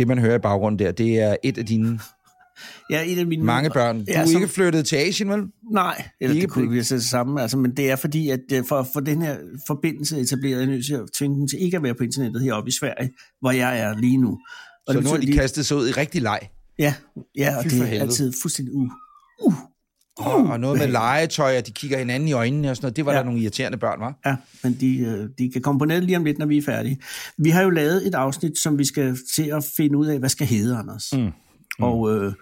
det, man hører i baggrunden der, det er et af dine Ja, et af mine mange børn. Du Ja, er som- ikke flyttet til Asien, vel? Nej, eller Ikke det kunne vi have det samme. Altså, men det er fordi, at øh, for få den her forbindelse etableret, er jeg nødt til at tvinge dem til ikke at være på internettet heroppe i Sverige, hvor jeg er lige nu. Og Så det nu har de lige- kastet sig ud i rigtig leg. Ja, ja og Fy det for er altid fuldstændig u. Og, og noget med legetøj, og de kigger hinanden i øjnene og sådan noget. Det var ja. Der nogle irriterende børn, var. Ja, men de, øh, de kan komme på nettet lige om lidt, når vi er færdige. Vi har jo lavet et afsnit, som vi skal til at finde ud af, hvad skal hedde, Anders. Mm. Mm. Og øh,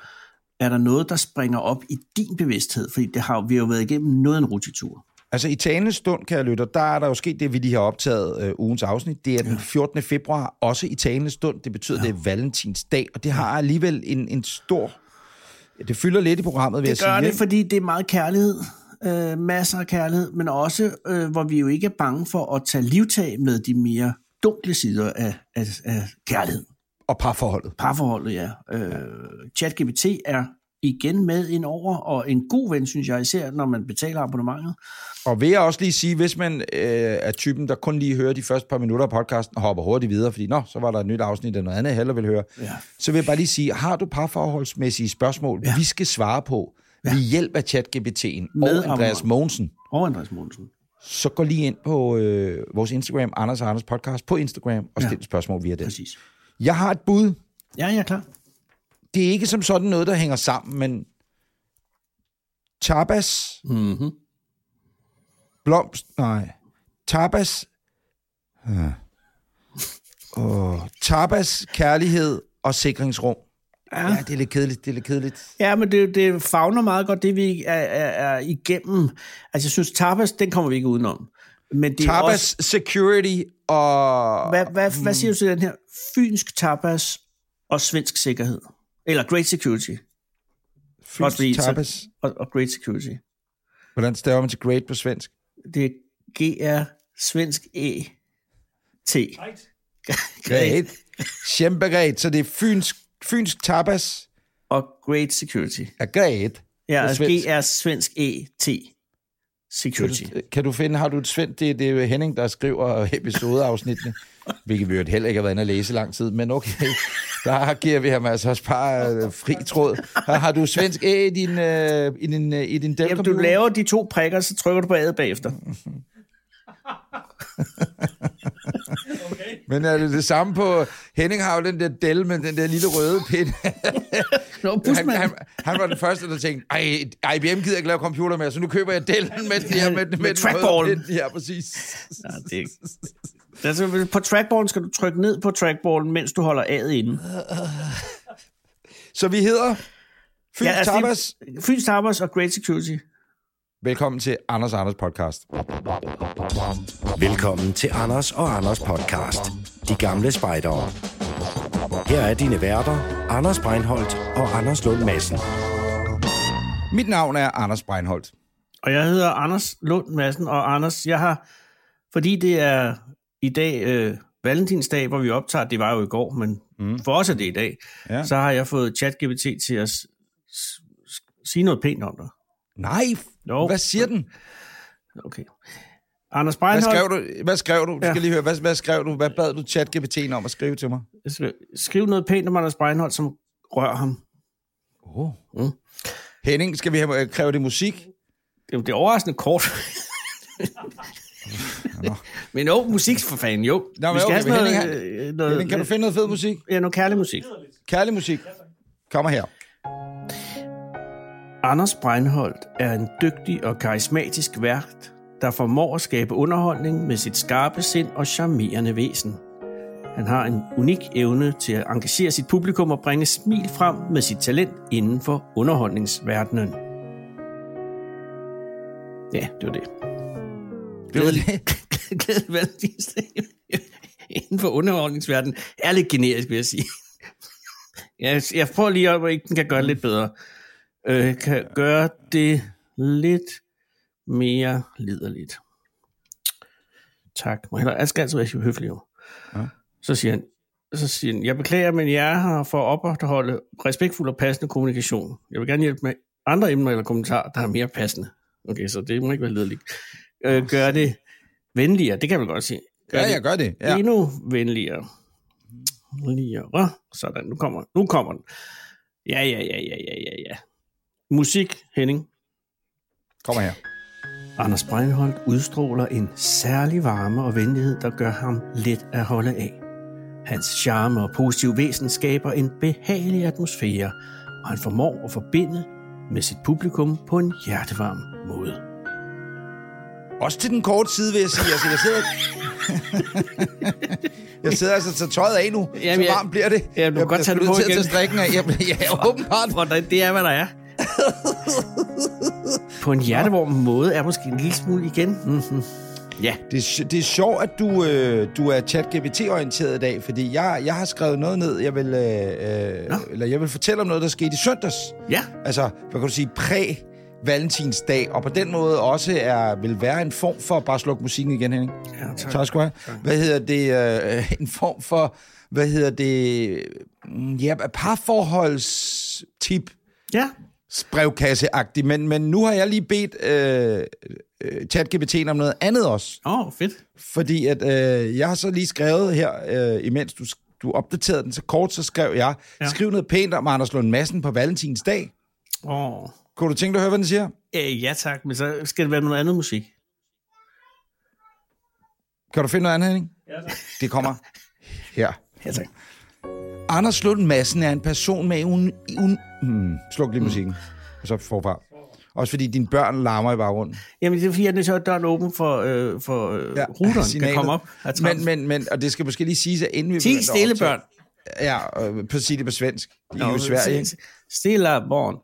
er der noget, der springer op i din bevidsthed? Fordi det har, vi har jo været igennem noget af en rutitur. Altså i talende stund, kan jeg lytte, der er der jo sket det, vi lige har optaget øh, ugens afsnit. Det er den 14. februar, også i talende stund. Det betyder, ja. det er valentinsdag, og det har alligevel en, en stor... Det fylder lidt i programmet, vil Det jeg gør sige. det, fordi det er meget kærlighed. Øh, masser af kærlighed, men også, øh, hvor vi jo ikke er bange for at tage livtag med de mere dunkle sider af, af, af kærlighed. Og parforholdet. Parforholdet, ja. Øh, ChatGPT er igen med ind over, og en god ven, synes jeg, især når man betaler abonnementet. Og vil jeg også lige sige, hvis man øh, er typen, der kun lige hører de første par minutter af podcasten, og hopper hurtigt videre, fordi nå, så var der et nyt afsnit af noget andet, jeg hellere vil høre, Ja. så vil jeg bare lige sige, har du parforholdsmæssige spørgsmål, ja. vi skal svare på ved hjælp af ChatGPT'en Med og Andreas. Mogensen, Og Andreas Mogensen. så gå lige ind på øh, vores Instagram, Anders og Anders podcast, på Instagram, og stil ja. spørgsmål via det. Præcis. Jeg har et bud. Ja, jeg er klar. Det er ikke som sådan noget, der hænger sammen, men tapas, Mm-hmm. blomst, nej, tapas, ja. oh, tapas, kærlighed og sikringsrum. Ja. ja, det er lidt kedeligt, det er lidt kedeligt. Ja, men det, det fagner meget godt, det vi er, er, er igennem. Altså, jeg synes, tapas, den kommer vi ikke udenom. Men det er Tapas, også, security og... hvad, hvad, hvad siger du til den her? Fynsk tapas og svensk sikkerhed. Eller great security. Fordi- tapas. Og, og great security. Hvordan staver man til great på svensk? Det er GR svensk E T. Great. Kæmpegreat, så det er fynsk, fynsk tapas Og great security. er great. Ja, På altså svensk. GR svensk E T. Security. Kan du finde, har du et svensk, det, det er Henning, der skriver episodeafsnittene, hvilket vi jo heller ikke har været inde og læse i lang tid, men okay, der giver vi ham altså også bare øh, fri tråd. Har, har du svensk æ i din, øh, i din, øh, i din Jamen, Dell-computer? du laver de to prikker, så trykker du på A'et bagefter. Men er det det samme på... Henning har jo den der Dell med den der lille røde pind. Nå, han, han, han var den første, der tænkte, ej, IBM gider ikke lave computer mere, så nu køber jeg Dell'en med den her, med, med, med, den røde trackballen. pind. Ja, præcis. Ja, det er... Altså, på trackballen skal du trykke ned på trackballen, mens du holder A'et inde. Så vi hedder Fyns ja, altså, det- Tapas. Fyns Tapas og Great Security. Velkommen til Anders og Anders podcast. Velkommen til Anders og Anders podcast. De gamle spejdere. Her er dine værter, Anders Breinholt og Anders Lund Madsen. Mit navn er Anders Breinholt. Og jeg hedder Anders Lund Madsen, og Anders, jeg har, fordi det er i dag øh, Valentinsdag, hvor vi optager, det var jo i går, men mm. for os er det i dag, Ja. så har jeg fået ChatGPT til at s- s- s- sige noget pænt om dig. Nej, Jo. hvad siger den? Okay. Anders Hvad Breinholt, skrev du? Hvad skrev du? Du Ja. skal lige høre. Hvad, hvad skrev du? Hvad bad du ChatGPT'en om at skrive til mig? skriv noget pænt om Anders Breinholt, som rører ham. Oh. Mm. Henning, skal vi have, øh, kræve det musik? Det det er overraskende kort. Men jo, musik for fanden, jo. Nå, vi men skal okay, have sådan Henning, noget, øh, noget, Henning, kan du finde noget fed musik? Ja, noget kærlig musik. Kærlig musik. Kommer her. Anders Breinholt er en dygtig og karismatisk vært, der formår at skabe underholdning med sit skarpe sind og charmerende væsen. Han har en unik evne til at engagere sit publikum og bringe smil frem med sit talent inden for underholdningsverdenen. Ja, det var det. Det. Glædelig valentinsdag inden for underholdningsverdenen er lidt generisk, vil jeg sige. Jeg, jeg prøver lige, om ikke den kan gøre det lidt bedre. Øh, kan gøre det lidt mere liderligt. Tak. Må jeg, jeg skal altid være høflig jo. Ja. Så siger han, så siger han, jeg beklager, men jeg er her for at opretholde respektfuld og passende kommunikation. Jeg vil gerne hjælpe med andre emner eller kommentarer, der er mere passende. Okay, så det må ikke være liderligt. Øh, gør det venligere, det kan vel godt sige. Gør Ja, det jeg gør det. Ja. endnu venligere. Lire. Sådan, nu kommer, nu kommer den. Ja, ja, ja, ja, ja, ja, ja. Musik, Henning. Kommer her. Anders Breinholt udstråler en særlig varme og venlighed, der gør ham let at holde af. Hans charme og positive væsen skaber en behagelig atmosfære, og han formår at forbinde med sit publikum på en hjertevarm måde. Også til den korte side, vil jeg sige. Altså, jeg sidder... jeg sidder altså til tøjet af nu. Jamen, så jeg- varmt bliver det. Ja, du kan jeg godt tage det på til igen. tage strikken af. Jamen, ja, åbenbart. For det det er, hvad der er. på en hjertevarm måde er måske en lille smule igen. Mm-hmm. Ja, Det er, det er sjovt, at du, øh, du er chat-GPT-orienteret i dag, fordi jeg, jeg har skrevet noget ned, jeg vil, øh, øh, Nå. eller jeg vil fortælle om noget, der skete i søndags. ja. Altså, hvad kan du sige, præ valentinsdag, og på den måde også er, vil være en form for, bare sluk musikken igen, Henning. ja tak. Tak skal du have. Hvad hedder det? Øh, en form for, hvad hedder det? mm, Ja, parforholdstip Ja, brevkasse men, men nu har jeg lige bedt øh, øh, ChatGPT om noget andet også. åh, oh, fedt. Fordi at øh, jeg har så lige skrevet her, øh, imens du, du opdaterede den så kort, så skrev jeg, Ja. skriv noget pænt om Anders Lund Madsen på Valentinsdag. Åh, oh. Kunne du tænke dig at høre, hvad den siger? øh, ja tak, men så skal det være noget andet musik. Kan du finde noget andet, Henning? Ja, Det kommer her. Ja tak. Anders Lund Madsen er en person med un... un hmm, sluk lige musikken. Og så forfra. Også fordi dine børn larmer i baggrunden. Jamen, det er fordi, at så er døren åben for, øh, for øh, ja, ruteren, kan signalet. komme op. Men, men, men, og det skal måske lige siges, at inden vi... Ti begynder at stille optage- børn. Ja, øh, på sige det på svensk. De er jo i Sverige, ikke? Stille barn.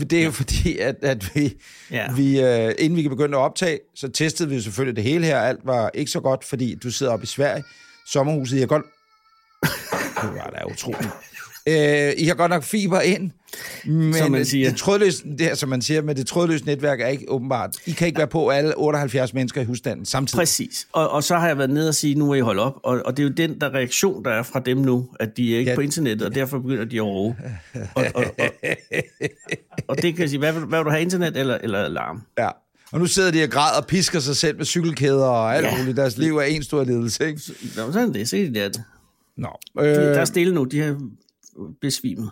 Det er jo fordi, at, at vi, Ja. ja. vi øh, inden vi kan begynde at optage, så testede vi selvfølgelig det hele her. Alt var ikke så godt, fordi du sidder oppe i Sverige. Sommerhuset, I har godt... Det var da utroligt. Øh, I har godt nok fiber ind, men Som man siger. det trådløse, det er, som man siger, men det trådløse netværk er ikke åbenbart. I kan ikke være på alle 78 mennesker i husstanden samtidig. Præcis. Og, og så har jeg været nede og sige, nu må I holde op. Og, og det er jo den der reaktion, der er fra dem nu, at de er ikke ja. Ja. på internettet, og derfor begynder de at råbe. Og, og, og, og det kan jeg sige, hvad vil, hvad vil du have, internet eller, eller alarm? Ja. Og nu sidder de og græder og pisker sig selv med cykelkæder og alt Ja. muligt. Deres liv er en stor lidelse, ikke? Nå, sådan er det. Se det der. De, Nå. der er stille nu. De har besvimet.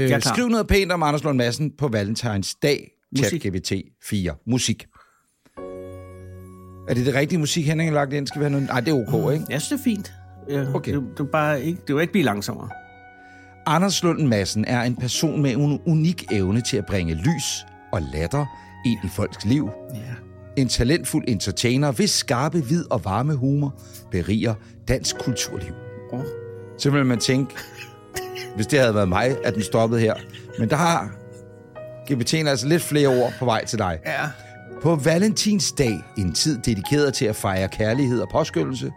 Øh, skriv noget pænt om Anders Lund Madsen på Valentines dag. Musik. ChatGPT 4. Musik. Er det det rigtige musik, Henning har lagt ind? Skal vi have noget? Nej, det er ok, ikke? Jeg synes, det er fint. Ja, Okay. Det, det, er bare ikke, det vil ikke blive langsommere. Anders Lund Madsen er en person med en unik evne til at bringe lys og latter ind i folks liv. Ja. En talentfuld entertainer, hvis skarpe, vid og varme humor beriger dansk kulturliv. Oh. Så vil man tænke, hvis det havde været mig, at den stoppede her. Men der har GPT'en altså lidt flere ord på vej til dig. Ja. På Valentinsdag, en tid dedikeret til at fejre kærlighed og påskyndelse,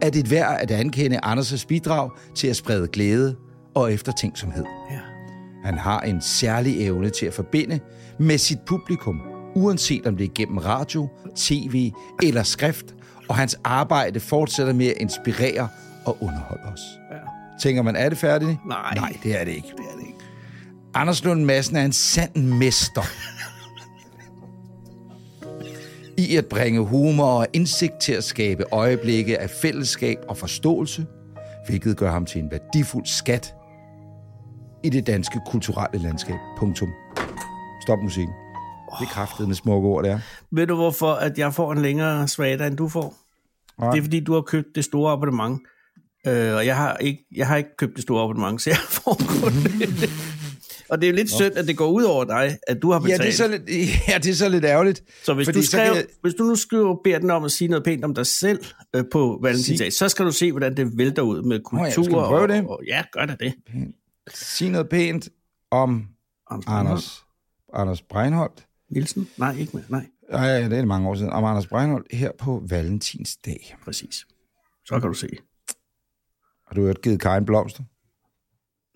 er det værd at ankende Anders' bidrag til at sprede glæde og eftertænksomhed. ja. Han har en særlig evne til at forbinde med sit publikum, uanset om det er gennem radio, tv eller skrift, og hans arbejde fortsætter med at inspirere og underholde os. ja. Tænker man, er det færdigt? Nej. Nej, det er det ikke. Det er det ikke. Anders Lund Madsen er en sand mester i at bringe humor og indsigt til at skabe øjeblikke af fællesskab og forståelse, hvilket gør ham til en værdifuld skat i det danske kulturelle landskab. Punktum. Stop musikken. Det er kraftet med smukke ord, det er. Ved du, hvorfor at jeg får en længere svada, end du får? Nej. Det er, fordi du har købt det store abonnement. Øh, og jeg har, ikke, jeg har ikke købt det store abonnement, så jeg får kun det. Og det er jo lidt synd, at det går ud over dig, at du har Ja, betalt. det er så lidt, ja, det er så lidt ærgerligt. så hvis, du så skrev, kan jeg- hvis du nu skriver, beder den om at sige noget pænt om dig selv øh, på Valentinsdag, så skal du se, hvordan det vælter ud med kultur. ja, skal prøve og, det? Og, ja, gør da det. Sig noget pænt om Anders. Anders, Anders Breinholt. Nielsen? Nej, ikke mere. Nej, ja, det er mange år siden. Om Anders Breinholt her på Valentinsdag. præcis. Så kan du se. Har du hørt givet Karin blomster?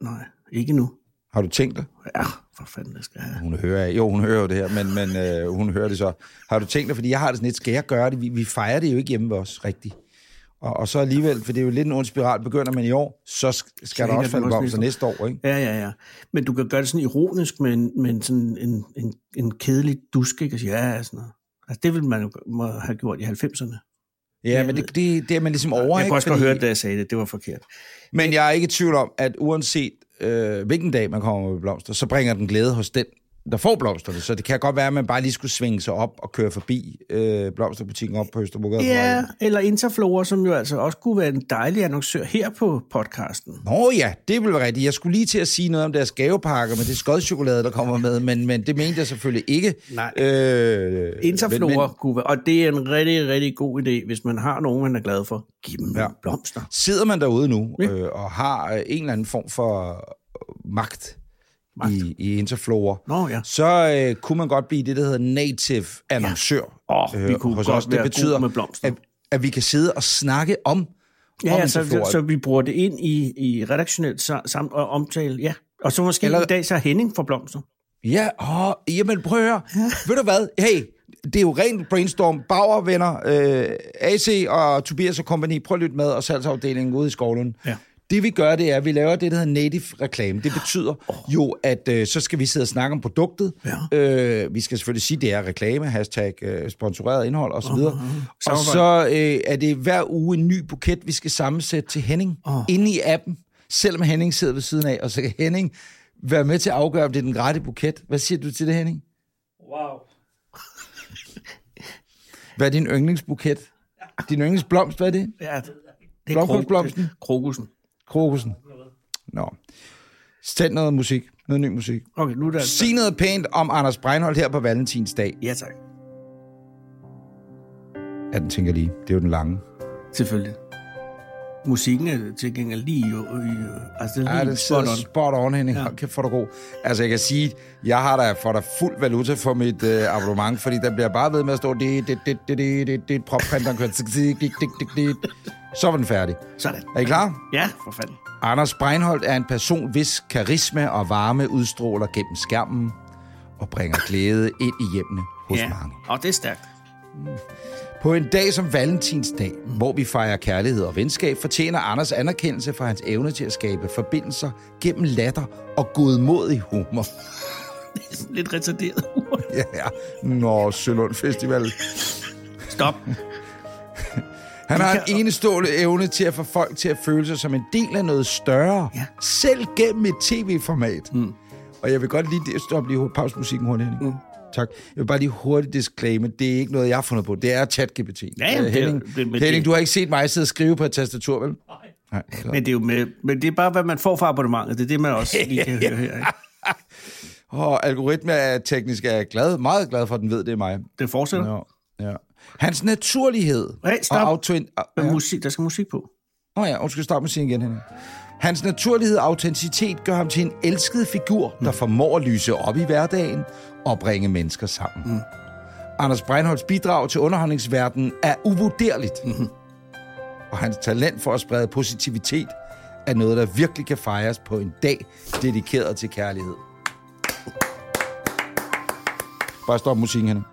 Nej, ikke nu. Har du tænkt dig? Ja, for fanden, det skal jeg have. Hun hører, jo, hun hører jo det her, men, men øh, hun hører det så. Har du tænkt dig, fordi jeg har det sådan lidt, skal jeg gøre det? Vi, vi fejrer det jo ikke hjemme ved os, rigtigt. Og, og så alligevel, for det er jo lidt en ond spiral, begynder man i år, så sk- skal der Tænker også blomster næste år, ikke? Ja, ja, ja. Men du kan gøre det sådan ironisk med en, med en, sådan en, en, en kedelig dusk, ikke? Og sige, ja, sådan noget. Altså, det ville man jo må have gjort i 90'erne. Ja, men det, det, det er man ligesom over, Jeg ikke? kunne også godt Fordi- høre, det, da jeg sagde det. Det var forkert. Men jeg er ikke i tvivl om, at uanset øh, hvilken dag man kommer med blomster, så bringer den glæde hos den, der får blomsterne. Så det kan godt være, at man bare lige skulle svinge sig op og køre forbi øh, blomsterbutikken op på Østerbrogade. Ja, eller Interflora, som jo altså også kunne være en dejlig annoncør her på podcasten. Nå ja, det vil være rigtigt. Jeg skulle lige til at sige noget om deres gavepakker med det skodchokolade, der kommer med, men, men det mente jeg selvfølgelig ikke. Nej. Øh, Interflora men- men kunne være, og det er en rigtig, rigtig god idé, hvis man har nogen, man er glad for. Giv dem Ja. blomster. Sidder man derude nu Ja. øh, og har øh, en eller anden form for øh, magt, I, i Interflora, Nå ja. så øh, kunne man godt blive det, der hedder native annoncør. Åh, vi kunne hos godt os. Det være betyder, med blomster. at, at vi kan sidde og snakke om, Ja, om ja så, Interflora. så vi bruger det ind i, i redaktionelt sa- samt og omtale. Ja. Og så måske Eller- i dag så Henning for blomster. Ja, åh, jamen prøv at høre. Ved du hvad? Hey, det er jo rent brainstorm. Bauer, venner, øh, AC og Tobias og company, prøv at lytte med, og salgsafdelingen ude i Skovlund. Ja. Det vi gør, det er, at vi laver det, der hedder native reklame. Det betyder jo, at øh, så skal vi sidde og snakke om produktet. Ja. Øh, vi skal selvfølgelig sige, at det er reklame, hashtag øh, sponsoreret indhold osv. Og, og Samarbejde. så øh, er det hver uge en ny buket, vi skal sammensætte til Henning Åh. inde i appen, selvom Henning sidder ved siden af, og så kan Henning være med til at afgøre, om det er den rette buket. Hvad siger du til det, Henning? Wow. Hvad er din yndlingsbuket? Din yndlingsblomst, hvad er det? Ja, det er Blomkålsblomsten? kro- Krokussen. Krokusen. Nå. Send noget musik. Noget ny musik. Okay, nu er der... Sig noget pænt om Anders Breinholt her på Valentinsdag. Ja, tak. Ja, den tænker lige. Det er jo den lange. Selvfølgelig. Musikken er til gengæld lige... Jo, jo, altså, det er Ja, lige det spot on. spot on, Henning. Ja. Kæft, for dig god. Altså, jeg kan sige, jeg har da for dig fuld valuta for mit øh, abonnement, fordi der bliver bare ved med at stå, det, det, det, det, det, det, det, propprinteren kører, tik, tik, tik, tik, tik. Så var den færdig. Sådan. Er I klar? Ja, for fanden. Anders Breinholt er en person, hvis karisma og varme udstråler gennem skærmen og bringer glæde ind i hjemmene hos Ja, mange. og det er stærkt. På en dag som Valentinsdag, hvor vi fejrer kærlighed og venskab, fortjener Anders anerkendelse for hans evne til at skabe forbindelser gennem latter og godmodig humor. Det er sådan lidt retarderet. Ja, ja. Nå, Sølund Festival. Stop. Han har en enestående evne til at få folk til at føle sig som en del af noget større, Ja. selv gennem et tv-format. Mm. Og jeg vil godt lige... det- Stop lige pause musikken hurtigt, Henning. Mm. Tak. Jeg vil bare lige hurtigt disclaimer. Det er ikke noget, jeg har fundet på. Det er ChatGPT. Ja, jamen, Øh, det er- Henning, det- Henning det- du har ikke set mig sidde og skrive på et tastatur, vel? Nej. Nej. så- Men det er jo med, men det er bare, hvad man får fra abonnementet. Det er det, man også lige kan høre her. Ikke? Og algoritme er teknisk er jeg glad, meget glad for, at den ved, det er mig. Det fortsætter. Ja. ja. Hans naturlighed Hey, stop. og autent... Ja. Musik, der skal musik på. Nå ja, undskyld, stop musikken igen, Henning. Hans naturlighed og autenticitet gør ham til en elsket figur, der formår at lyse op i hverdagen og bringe mennesker sammen. Mm. Anders Breinholds bidrag til underholdningsverdenen er uvurderligt. Mm-hmm. Og hans talent for at sprede positivitet er noget, der virkelig kan fejres på en dag dedikeret til kærlighed. Bare stop musikken, Henning.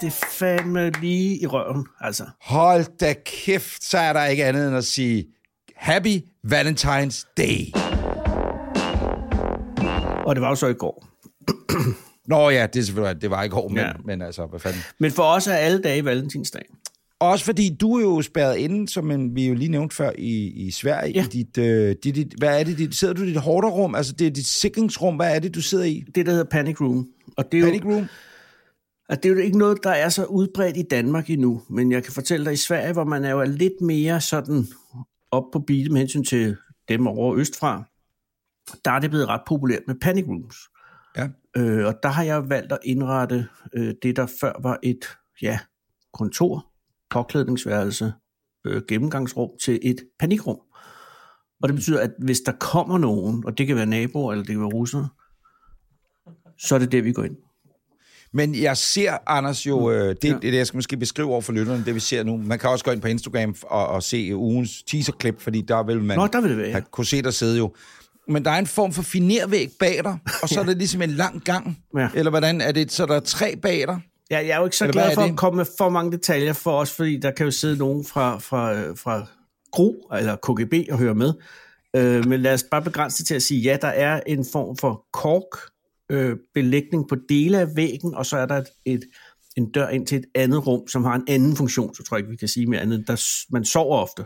Det er fandme lige i røven, altså. Hold da kæft, så er der ikke andet end at sige Happy Valentine's Day. Og det var jo så i går. Nå ja, det er selvfølgelig, det var ikke hårdt, men, ja. men altså, hvad fanden. Men for os er alle dage valentinsdag. Også fordi du er jo spærret inde, som en, vi jo lige nævnte før, i, i Sverige. Ja. I dit, øh, dit, dit, hvad er det? Dit, sidder du i dit hårderum? Altså, det er dit sikringsrum. Hvad er det, du sidder i? Det, der hedder Panic Room. Og det er, Panic jo, Room? At det er jo ikke noget, der er så udbredt i Danmark endnu. Men jeg kan fortælle dig, i Sverige, hvor man er jo lidt mere sådan op på beat med hensyn til dem over østfra, der er det blevet ret populært med Panic Rooms. Ja. Øh, og der har jeg valgt at indrette øh, det, der før var et ja, kontor, påklædningsværelse, øh, gennemgangsrum til et panikrum. Og det betyder, at hvis der kommer nogen, og det kan være naboer, eller det kan være russere, så er det der, vi går ind. Men jeg ser, Anders, jo, øh, det, Ja. ja. det, jeg skal måske beskrive over for lytterne, det vi ser nu. Man kan også gå ind på Instagram og, og se ugens teaserklip, fordi der vil man Nå, der vil det være, ja. have kunne se dig sidde jo. Men der er en form for finervæg bag dig, og så er det ligesom en lang gang. Ja. Eller hvordan er det? Så der er tre bag dig? Ja, jeg er jo ikke så Eller glad for at komme med for mange detaljer for os, fordi der kan jo sidde nogen fra, fra, fra GRU eller KGB og høre med. Øh, men lad os bare begrænse det til at sige, ja, der er en form for kork øh, belægning på dele af væggen, og så er der et, et en dør ind til et andet rum, som har en anden funktion, så tror jeg ikke, vi kan sige mere andet. Der, man sover ofte.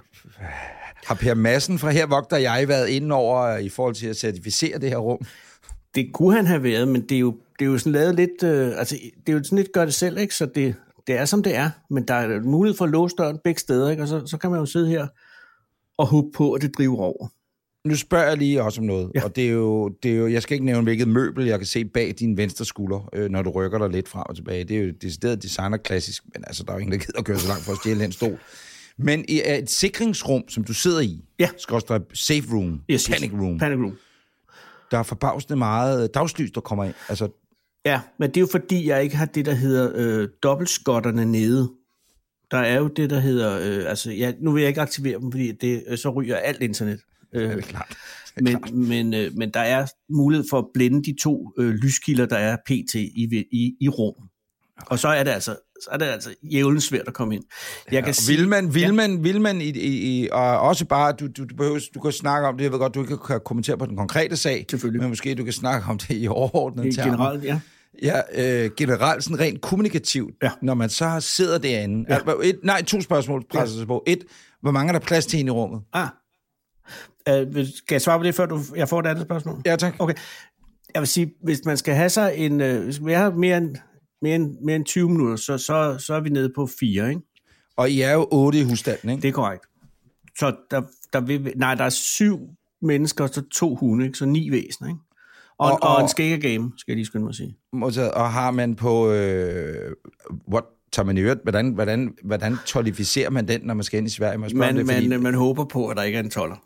Har Per Madsen fra Her Vogter jeg været inde over i forhold til at certificere det her rum? Det kunne han have været, men det er jo, det er jo sådan lavet lidt, øh, altså det er jo sådan lidt gør det selv, ikke? så det, det er som det er, men der er mulighed for at låse døren begge steder, ikke? og så, så kan man jo sidde her og håbe på, at det driver over. Nu spørger jeg lige også om noget, ja. Og det er, jo, det er jo, jeg skal ikke nævne, hvilket møbel jeg kan se bag din venstre skulder, øh, når du rykker dig lidt frem og tilbage. Det er jo decideret designer klassisk, men altså, der er jo ingen, der gider at køre så langt for at stjæle en stol. Men i et sikringsrum, som du sidder i, Ja. skorstræk safe room, yes. panic room, Panic room. der er forbavsende meget dagslys, der kommer ind. Altså, Ja, men det er jo fordi, jeg ikke har det, der hedder øh, dobbeltskotterne nede. Der er jo det, der hedder... Øh, altså, ja, nu vil jeg ikke aktivere dem, fordi det, øh, så ryger alt internet. Øh, er det klart. men, men, øh, men der er mulighed for at blende de to øh, lyskilder, der er pt. i, i, i rum. Og så er det altså, så er det altså jævlen svært at komme ind. Jeg kan Og sige, vil man, vil man, vil man i, i, i, og også bare, du, du, du, behøver, du kan snakke om det, jeg ved godt, du ikke kan kommentere på den konkrete sag, Selvfølgelig. men måske du kan snakke om det i overordnede termer. generelt, ja. Ja, øh, generelt sådan rent kommunikativt, Ja. når man så sidder derinde. Ja. Et, nej, to spørgsmål presser sig på. Et, hvor mange er der plads til hende i rummet? Ah. Uh, skal jeg svare på det, før du, jeg får et andet spørgsmål? Ja, tak. Okay. Jeg vil sige, hvis man skal have sig en... Øh, hvis vi har mere end, mere, end, mere end 20 minutter, så, så, så er vi nede på fire, ikke? Og I er jo otte i husstanden, ikke? Det er korrekt. Så der, der vil, nej, der er syv mennesker, så to hunde, ikke? så ni væsener, ikke? Og, og, Og- og, en skægge game, skal jeg lige skynde mig at sige. Og har man på... Øh, what, tager man i øvrigt, hvordan, hvordan, hvordan tolificerer man den, når man skal ind i Sverige? Om Man, det, fordi, man, man håber på, at der ikke er en toller.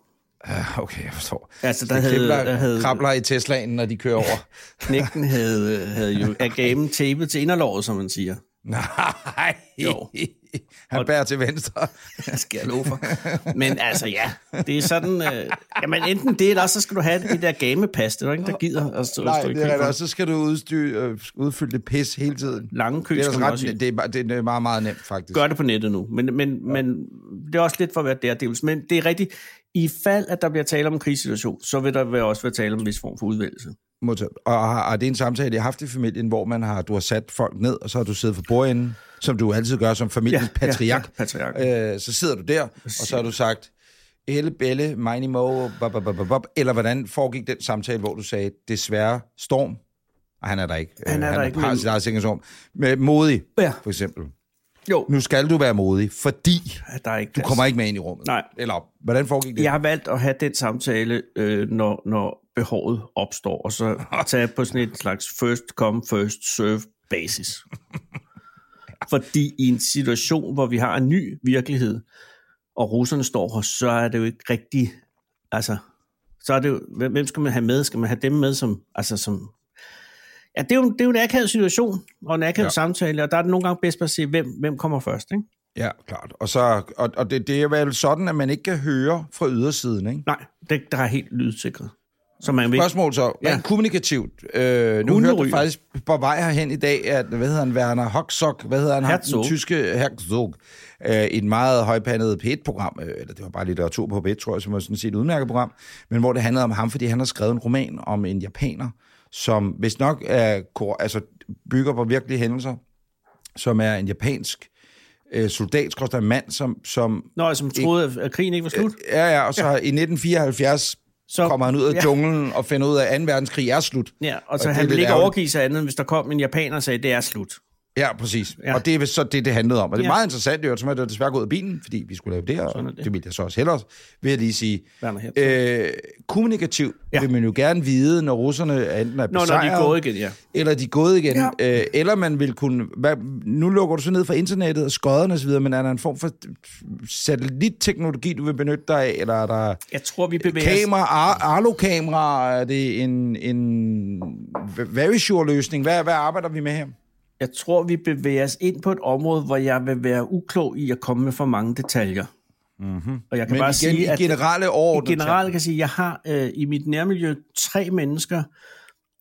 Ah, okay, jeg forstår. Altså, der havde, kribler, der havde krabler i Teslaen, når de kører over. knægten havde, havde jo af gamen tapet til inderlåret, som man siger. Nej. Jo. Han bærer til venstre. Jeg skal jeg love for. Men altså ja, det er sådan, øh, jamen enten det, eller så skal du have det der gamepas. Det er der ingen, der gider at stå, Nej, stå i det er. Og så skal du udstyre, øh, udfylde det pis hele tiden. Lange kø Det er, ret, også det, er, det er meget, meget nemt, faktisk. Gør det på nettet nu. Men, men, ja. men det er også lidt for at være der, Men det er rigtigt. I fald, at der bliver tale om en krigssituation, så vil der også være tale om en vis form for udvælgelse. Modtaget. Og har, har det en samtale, jeg har haft i familien, hvor man har, du har sat folk ned, og så har du siddet for bordenden, som du altid gør som familiens Ja, patriark. ja, patriark. Øh, så sidder du der, og så har du sagt, Elle, Belle, Miney Mo, bop, bop, bop, bop, eller hvordan foregik den samtale, hvor du sagde, desværre, Storm, og han er der ikke. Han er Øh, der han ikke, har men- sit eget sikkerhedsrum. Med modig, Ja. for eksempel. Jo, Nu skal du være modig, fordi der er ikke du kommer ikke med ind i rummet. Nej. Eller, hvordan foregik det? Jeg har valgt at have den samtale, øh, når, når behovet opstår, og så tage på sådan et slags first come, first serve basis. Fordi i en situation, hvor vi har en ny virkelighed, og russerne står her, så er det jo ikke rigtig, altså, så er det jo, hvem skal man have med? Skal man have dem med som, altså som, ja, det er jo, det er jo en akavet situation, og en akavet Ja. samtale, og der er det nogle gange bedst at se, hvem, hvem kommer først, ikke? Ja, klart. Og, så, og, og det, det er vel sådan, at man ikke kan høre fra ydersiden, ikke? Nej, det, der er helt lydsikret. Så man vil Spørgsmål så, Ja. rent kommunikativt. Øh, nu hørte du faktisk på vej herhen i dag, at, hvad hedder han, Werner Hoxok, hvad hedder han, Herzog. den tyske Herzog, øh, i et meget højpandet P1-program, øh, eller det var bare litteratur på P1, tror jeg, som var sådan set et udmærket program, men hvor det handlede om ham, fordi han har skrevet en roman om en japaner, som hvis nok er, altså, bygger på virkelige hændelser, som er en japansk øh, soldat, skorstræk mand, som, som Nå, som troede, at- at krigen ikke var slut. ja, ja, og så ja. i 1974 Så, kommer han ud af ja. junglen og finder ud af, at 2. verdenskrig er slut. Ja, og Og så det han ville lidt ikke overgive sig andet, hvis der kom en japaner og sagde, det er slut. Ja, præcis. Ja. Og det er så det, det handlede om. Og det er Ja. meget interessant, det er jo, som at det desværre gået af bilen, fordi vi skulle lave det her, og er det. det. ville jeg så også hellere, vil jeg lige sige. Øh, kommunikativt ja. Vil man jo gerne vide, når russerne enten er Nå, når besejret, de er gået igen, ja. eller de er gået igen, ja. Øh, eller man vil kunne... Hvad, nu lukker du så ned fra internettet og skodderne osv., men er der en form for satellitteknologi, du vil benytte dig af, eller er der Jeg tror, vi bevæger os... kamera, Ar- Arlo-kamera, er det en, en very sure løsning? Hvad, hvad arbejder vi med her? Jeg tror, vi bevæger os ind på et område, hvor jeg vil være uklog i at komme med for mange detaljer. Mm-hmm. Og jeg kan Men bare igen, sige, i at generelle i overordnede generelt kan jeg sige, at jeg har øh, i mit nærmiljø tre mennesker,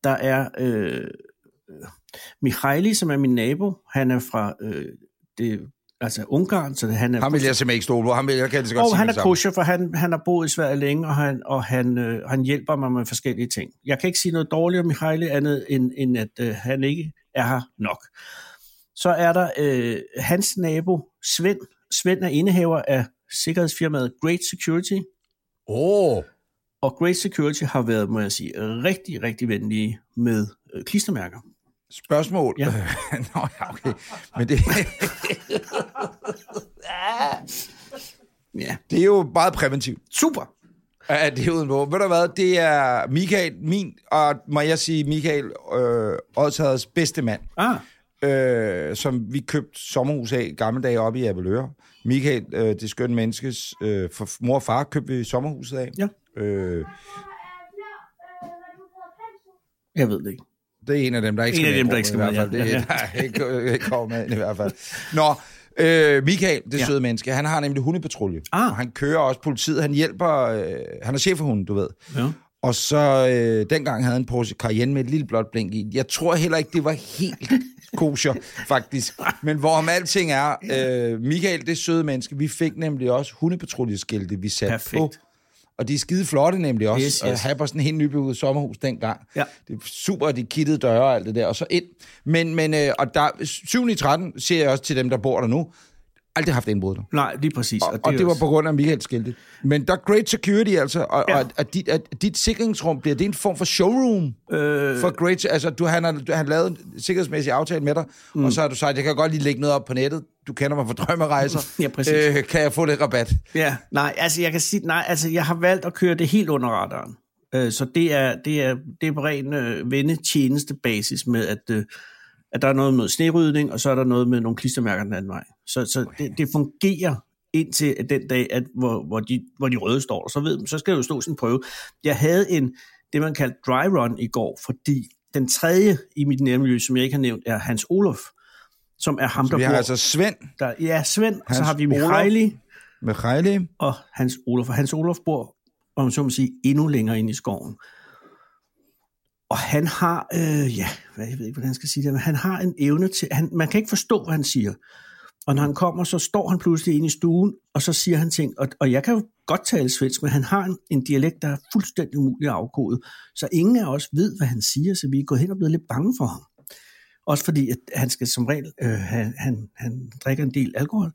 der er øh, Mihaili, som er min nabo. Han er fra øh, det, altså Ungarn, så han er Ham vil jeg simpelthen ikke stole på. Ham vil jeg kan det så godt Og han er kosher, for han, han har boet i Sverige længe, og han, og han, øh, han hjælper mig med forskellige ting. Jeg kan ikke sige noget dårligt om Mihaili, andet end, end at øh, han ikke er her nok. Så er der øh, hans nabo, Svend. Svend er indehaver af sikkerhedsfirmaet Great Security. Åh, oh, Og Great Security har været, må jeg sige, rigtig, rigtig venlige med øh, klistermærker. spørgsmål. Ja. Nå, ja, okay. Men det, Ja, det er jo meget præventivt. super. Ja, det er uden hvor. Ved du hvad, det er Michael, min, og må jeg sige Michael, øh, Odshaders bedste mand, Ah, øh, som vi købte sommerhus af i gamle dage oppe i Avaløre. Michael, øh, det skønne menneskes, øh, for mor og far købte vi sommerhuset af. ja. Øh, Jeg ved det ikke. det er en af dem, der ikke En skal af dem, med der i ikke skal hvert med, fald. ja. Det, Ja, der er ikke, ikke kommer med i hvert fald. Nå, øh, Michael, det Ja. søde menneske, han har nemlig hundepatrulje. Ah. Og han kører også politiet. Han hjælper, øh, han er chef for hunden, du ved. Ja. Og så øh, dengang havde han Porsche Cayenne med et lille blåt blink i. Jeg tror heller ikke, det var helt kosher, faktisk. Men hvorom alting er, øh, Michael, det søde menneske, vi fik nemlig også hundepatruljeskilte, vi satte Perfekt. på. Og de er skide flotte nemlig også. Yes, Yes, yes. yes. At have på sådan en helt nybygget sommerhus dengang. Ja. Det er super, de kittede døre og alt det der, og så ind. Men, men øh, og der, 7. i 13 siger jeg også til dem, der bor der nu, aldrig haft indbrud der. Nej, lige præcis. Og, og det var også- på grund af Michaels skilte. Men der er great security altså, og, Ja. og at, dit, at dit sikringsrum, bliver det en form for showroom? Øh, For great, altså du, han, har, han lavet en sikkerhedsmæssig aftale med dig, mm. og så har du sagt, jeg kan godt lige lægge noget op på nettet. Du kender mig fra drømmerejser. Ja, præcis. Øh, kan jeg få lidt rabat? Ja, nej, altså jeg kan sige, nej, altså jeg har valgt at køre det helt under radaren. Øh, så det er, det er, det er på ren øh, vendetjeneste basis med, at, øh, at der er noget med snerydning, og så er der noget med nogle klistermærker den anden vej. Så, så det, det fungerer indtil at den dag, at, hvor, hvor, de, hvor de røde står, og så, ved, så skal det jo stå sådan en prøve. Jeg havde en, det man kaldte dry run i går, fordi den tredje i mit nærmiljø, som jeg ikke har nævnt, er Hans Olof, som er ham, der Vi har bor... altså Svend Der, ja, Svend, og så Hans har vi. Mihaili, Michaeli. og Hans Olof. Og Hans Olof bor, om så må sige, endnu længere ind i skoven. Og han har, øh, ja, hvad, jeg ved ikke, hvordan jeg skal sige det, men han har en evne til, han, man kan ikke forstå, hvad han siger. Og når han kommer, så står han pludselig inde i stuen, og så siger han ting. Og, og jeg kan jo godt tale svensk, men han har en, en dialekt, der er fuldstændig umulig at afkode. Så ingen af os ved, hvad han siger, så vi er gået hen og blevet lidt bange for ham. Også fordi, at han skal som regel, øh, han, han, han drikker en del alkohol,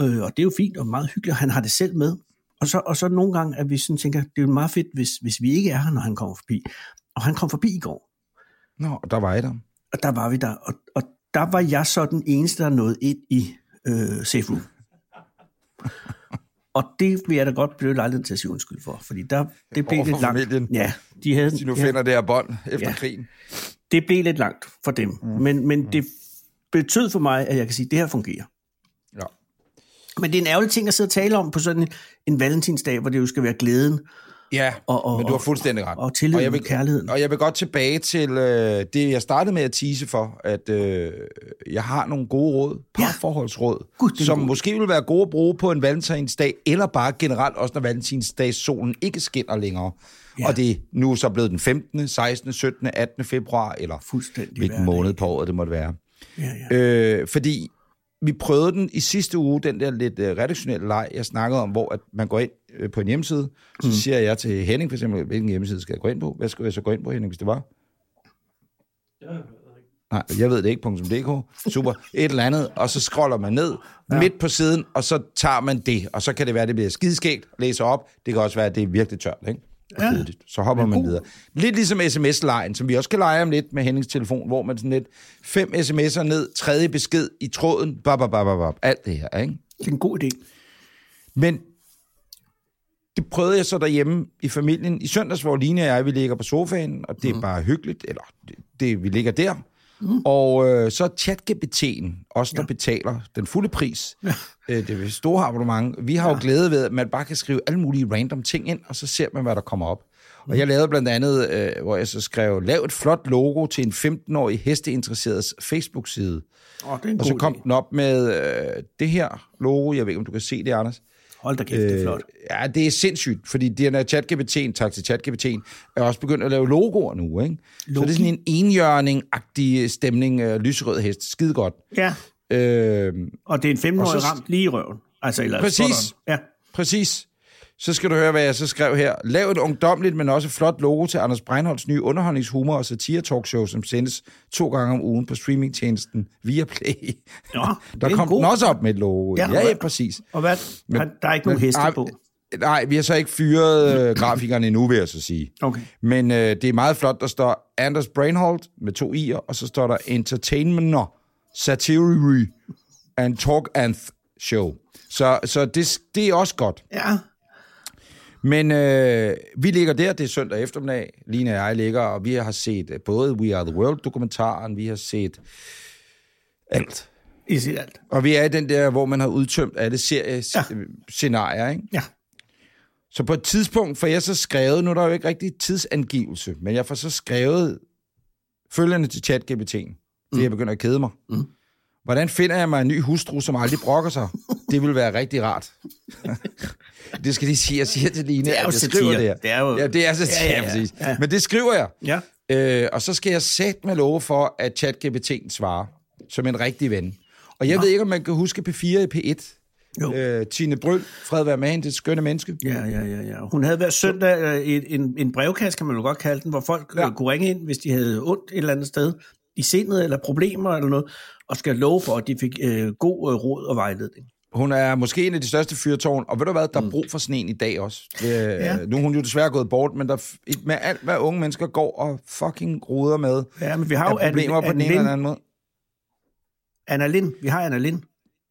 øh, og det er jo fint og meget hyggeligt, og han har det selv med. Og så, og så nogle gange, at vi sådan tænker, det er jo meget fedt, hvis, hvis vi ikke er her, når han kommer forbi. Og han kom forbi i går, Nå, der var jeg der. og der var vi der, og, og der var jeg så den eneste, der nåede ind i øh, safe room. og det vil jeg da godt blive lejlighed til at sige undskyld for, fordi der, det blev lidt langt. familien. Ja, de havde, De nu ja, finder det her bånd efter Ja. krigen. det blev lidt langt for dem, mm. men, men det betød for mig, at jeg kan sige, at det her fungerer. Ja. Men det er en ærgerlig ting at sidde og tale om på sådan en, en valentinsdag, hvor det jo skal være glæden. Ja, Og- og- men du har fuldstændig ret. og tilliden, jeg vil, kærligheden. Og jeg vil godt tilbage til øh, det, jeg startede med at tease for, at øh, jeg har nogle gode råd, parforholdsråd, det er som god. måske vil være gode at bruge på en valentinsdag, eller bare generelt også, når valentinsdags solen ikke skinner længere. Ja. Ja. Og det er nu så blevet den 15., 16., 17., 18. februar, eller Fuldstændig hvilken måned på året det måtte være. Ja, ja. Øh, fordi vi prøvede den i sidste uge, den der lidt øh, redaktionelle leg, jeg snakkede om, hvor at man går ind øh, på en hjemmeside, så Mm. siger jeg til Henning for eksempel, hvilken hjemmeside skal jeg gå ind på? Hvad skal jeg så gå ind på, Henning, hvis det var? Nej, jeg ved det ikke, .dk. Super. Et eller andet, og så scroller man ned ja. midt på siden, og så tager man det, og så kan det være, at det bliver skideskægt, læser op. Det kan også være, at det er virkelig tørt, ikke? Og Ja. kedeligt. Så hopper man videre. Lidt ligesom sms-lejen, som vi også kan lege om lidt med Hennings telefon, hvor man sådan lidt fem sms'er ned, tredje besked i tråden, bap, bap, bap, bap, alt det her, ikke? Det er en god idé. Men det prøvede jeg så derhjemme i familien. I søndags, hvor Line og jeg, vi ligger på sofaen, og det er mm. bare hyggeligt, eller det, det, vi ligger der. Mm. Og øh, så chat-GPT'en, os der ja. betaler den fulde pris, ja. øh, det er et store abonnement, vi har ja. jo glæde ved, at man bare kan skrive alle mulige random ting ind, og så ser man, hvad der kommer op. Og jeg lavede blandt andet, øh, hvor jeg så skrev, lav et flot logo til en 15-årig hesteinteressereds Facebook-side. En Og så kom idé. den op med øh, det her logo, jeg ved ikke, om du kan se det, Anders. Hold da kæft, det er flot. Ja, det er sindssygt, fordi den her ChatGPT'en, tak til ChatGPT'en, er også begyndt at lave logoer nu, ikke? Så det er sådan en enhjørning-agtig stemning, øh, lyserød hest, skide godt. Ja, Øh, og det er en 15-årig Og så- ramt lige i røven. Altså, eller Præcis. Ja, præcis. Så skal du høre, hvad jeg så skrev her. Lav et ungdomligt, men også flot logo til Anders Breinholds nye underholdningshumor og satire-talkshow, som sendes to gange om ugen på streamingtjenesten Viaplay. Nå, Der er kom god- den også op med et logo. Ja, Ja, ja, præcis. Og hvad? Men- der er ikke nogen heste på. Nej, vi har så ikke fyret øh, grafikerne endnu, vil jeg så sige. Okay. Men øh, det er meget flot, der står Anders Brainhold med to i'er, og så står der Entertainment, Satire and Talk and Show. Så, så det, det er også godt. Ja, Men øh, vi ligger der, det er søndag eftermiddag, Line og jeg ligger, og vi har set øh, både We Are The World-dokumentaren, vi har set alt. I siger alt. Og vi er i den der, hvor man har udtømt alle seriescenarier, ikke? Ja. Så på et tidspunkt får jeg så skrevet, nu er der jo ikke rigtig tidsangivelse, men jeg får så skrevet følgende til ChatGPT'en, fordi jeg begynder at kede mig. Mm. Hvordan finder jeg mig en ny hustru, som aldrig brokker sig? Det vil være rigtig rart. det skal de sige. Jeg siger til Line, Det er jo at jeg skriver satire. det her. Det er jo- Ja, det er satire, Ja, ja, ja, præcis. Ja. Men det skriver jeg. Ja. Øh, og så skal jeg sætte med love for, at ChatGPT'en svarer som en rigtig ven. Og jeg ved ikke, om man kan huske P4 i P1. Jo. Øh, Tine Bryl, fred være med hende, det skønne menneske. Ja, ja, ja, ja. Hun havde hver søndag øh, et, en, en brevkasse, kan man jo godt kalde den, hvor folk ja. Ja. kunne ringe ind, hvis de havde ondt et eller andet sted i sindet, eller problemer eller noget, og skal love for, at de fik øh, god øh, råd og vejledning. Hun er måske en af de største fyrtårn, og ved du hvad, der er brug for sådan en i dag også. Det, Ja. Nu er hun jo desværre gået bort, men der, med alt, hvad unge mennesker går og fucking ruder med, Ja, men vi har jo problemer Anne, på den Anne, ene eller anden måde. Anna Lind. Vi har Anna Lind,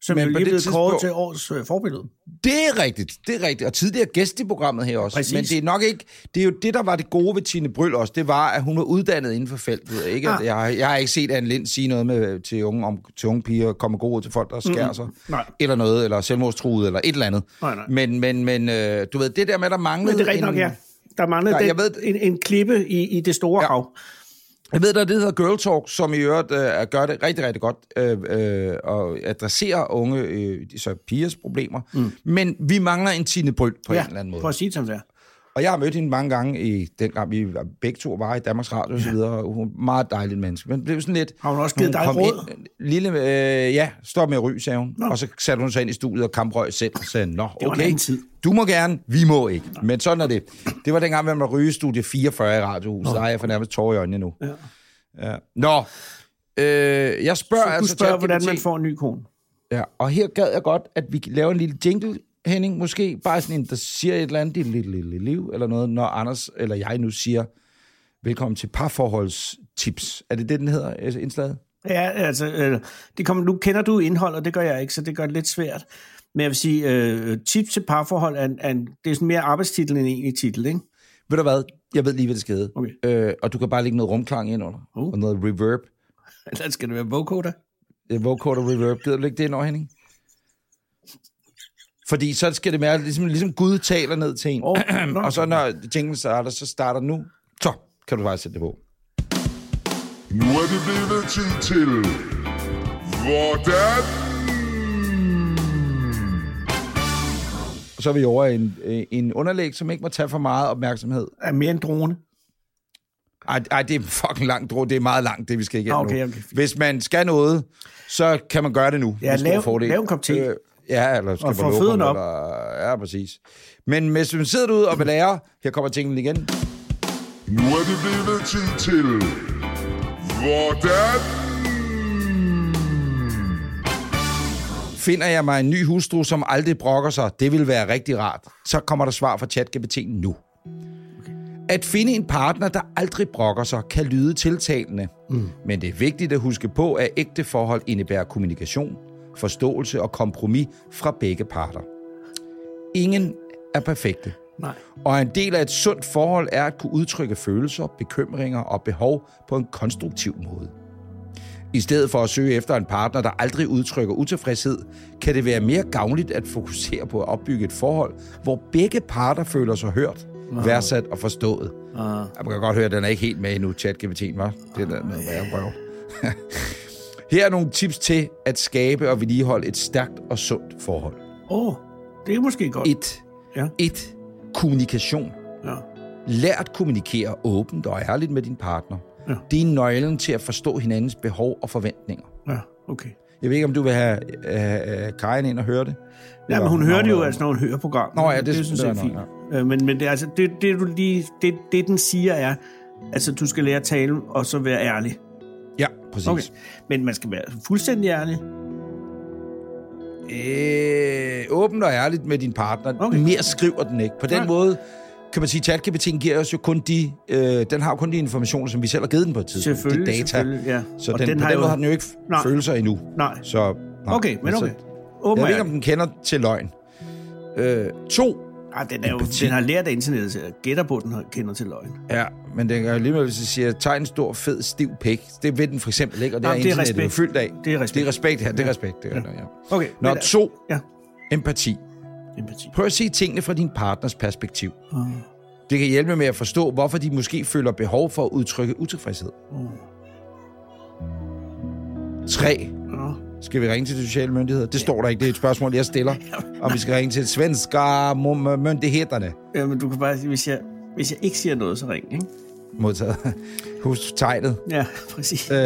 som Men jo lige det blevet kåret til årets øh, forbillede. Det er rigtigt, det er rigtigt. Og tidligere gæst i programmet her også. Præcis. Men det er nok ikke... Det er jo det, der var det gode ved Tine Bryl også. Det var, at hun var uddannet inden for feltet. Ikke? Ah. Jeg, har, jeg har ikke set Anne Lind sige noget med, til, unge, om, til unge piger, komme god ud til folk, der skærer sig. Nej. Eller noget, eller selvmordstruet, eller et eller andet. Nej, nej. Men, men, men øh, du ved, det der med, der manglede... Men det er rigtigt nok, en, ja. Der manglede Nej, den, jeg ved- en, en klippe i, i det store. Ja. hav. Jeg ved, der er det, der hedder Girl Talk, som i øvrigt øh, gør det rigtig, rigtig godt øh, øh, og adresserer unge, øh, så pigers problemer. Mm. Men vi mangler en Tine Bryl på ja, en eller anden måde. for at sige det som det er. Og jeg har mødt hende mange gange, i den gang vi var- begge to var i Danmarks Radio og så videre. og Hun er et meget dejligt menneske. Men det blev sådan lidt... Har hun også givet dig kom råd? Ind, lille, øh, ja, stop med at ryge, sagde hun. Nå. Og så satte hun sig ind i studiet og kamprøg selv og sagde, nå, var en okay, tid. du må gerne, vi må ikke. Men sådan er det. Det var dengang, man var ryge i studie 44 i Radiohuset. Der er jeg for nærmest tårer i øjnene nu. Ja. Ja. Nå, øh, jeg spørger Så du altså spørger, hvordan man får en ny kone. Ja, og her gad jeg godt, at vi laver en lille jingle, Henning, måske. Bare sådan en, der siger et eller andet, dit lille, lille liv, eller noget, når Anders eller jeg nu siger, velkommen til parforholdstips. Er det det, den hedder, altså, indslaget? Ja, altså, øh, det kommer, nu kender du indhold, og det gør jeg ikke, så det gør det lidt svært. Men jeg vil sige, øh, tips til parforhold, er, er, det er sådan mere arbejdstitel end egentlig titel, ikke? Ved du hvad? Jeg ved lige, hvad det skal hedde. Okay. Øh, og du kan bare lægge noget rumklang ind under. Uh. Og noget reverb. Eller skal det være vocoder? Øh, Vocoder reverb. Gider du lægge det ind over, Henning? Fordi så skal det være ligesom, ligesom Gud taler ned til en. Nå. og så når jinglen starter, så starter nu. Så kan du bare sætte det på. Nu er det blevet tid til Hvordan? Så er vi over i en, en underlæg, som ikke må tage for meget opmærksomhed. Er mere en drone. Ej, ej, det er fucking langt, drog. Det er meget langt, det vi skal igennem Okay, nu. okay. Hvis man skal noget, så kan man gøre det nu. Ja, lav- fordel. lav en kop te. Øh, ja, eller skal Og få fødderne op. Eller, ja, præcis. Men hvis man sidder derude og vil lære, her kommer tingene igen. Nu er det blevet tid til Hvordan? Finder jeg mig en ny hustru, som aldrig brokker sig, det vil være rigtig rart. Så kommer der svar fra ChatGPT nu. At finde en partner, der aldrig brokker sig, kan lyde tiltalende. Mm. Men det er vigtigt at huske på, at ægte forhold indebærer kommunikation, forståelse og kompromis fra begge parter. Ingen er perfekte. Nej. Og en del af et sundt forhold er at kunne udtrykke følelser, bekymringer og behov på en konstruktiv måde. I stedet for at søge efter en partner, der aldrig udtrykker utilfredshed, kan det være mere gavnligt at fokusere på at opbygge et forhold, hvor begge parter føler sig hørt, værdsat og forstået. Uh, Jeg kan godt høre, at den er ikke helt med endnu, ChatGPT'en, var. Det er der noget værre røv. Her er nogle tips til at skabe og vedligeholde et stærkt og sundt forhold. oh, det er måske godt. Et. Ja. Et. Kommunikation. Ja. Lær at kommunikere åbent og ærligt med din partner. Ja. Det er nøglen til at forstå hinandens behov og forventninger. ja, okay. Jeg ved ikke, om du vil have uh, Karin ind og høre det? Ja, men hun hører det jo, altså, når hun hører programmet. Nå ja, det- det er det er set nok, fint. Øh, Men, men det, er altså, det, det, du lige, det, det, den siger, er, altså, du skal lære at tale, og så være ærlig. Præcis. Okay. Men man skal være fuldstændig ærlig. Øh, åbent og ærligt med din partner. Okay. Okay. Mere skriver den ikke. På den Nej. måde kan man sige, at ChatGPT giver os jo kun de, øh, den har jo kun de informationer, som vi selv har givet den på et tidspunkt. Selvfølgelig, er data. selvfølgelig, ja. Så Og den, den på har den jo- måde har den jo ikke Nej. Følelser endnu. Nej. Så, nej. Okay, men okay. Åben Jeg ved ikke, om den kender til løgn. Øh, to. Ah, den, er jo, den har lært af internettet, så jeg gætter på, at den kender til løgn. Ja, men den kan jo alligevel, hvis jeg siger, tag en stor, fed, stiv pik. Det ved den for eksempel ikke, og det Nå, er det er internettet respekt. fyldt af. Det er respekt. Det er respekt, ja. Det er respekt. Det er, ja. Okay. Nå, men- to. Ja, Empati. empati. Prøv at se tingene fra din partners perspektiv. Uh, Det kan hjælpe med at forstå, hvorfor de måske føler behov for at udtrykke utilfredshed. uh, 3. Skal vi ringe til de sociale myndigheder? Det står der ikke. Det er et spørgsmål, jeg stiller. Om vi skal ringe til svenska mum- myndighederne. Ja, men du kan bare sige, hvis jeg, hvis jeg ikke siger noget, så ring, ikke? Modtaget. Husk tegnet. Ja, præcis. Øh,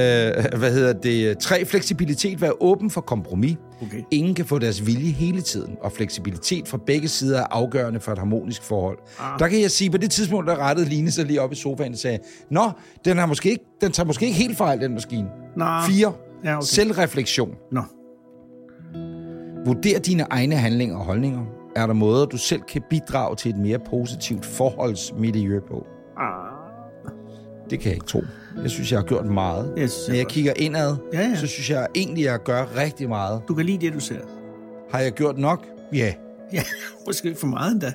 hvad hedder det? 3. Fleksibilitet. Vær åben for kompromis. Okay. Ingen kan få deres vilje hele tiden, og fleksibilitet fra begge sider er afgørende for et harmonisk forhold. Ah. Der kan jeg sige, på det tidspunkt, der rettede Line sig lige op i sofaen og sagde, Nå, den, har måske ikke, den tager måske ikke helt fejl, den maskine. Nå. 4. Ja, okay. Selvreflektion. Nå. Vurder dine egne handlinger og holdninger. Er der måder, du selv kan bidrage til et mere positivt forholdsmiljø på? Ah. Det kan jeg ikke tro. Jeg synes, jeg har gjort meget. Jeg synes, Når jeg kigger indad, Ja, ja. så synes jeg egentlig, jeg gør rigtig meget. Du kan lide det, du ser. Har jeg gjort nok? Ja. Ja, måske for meget endda.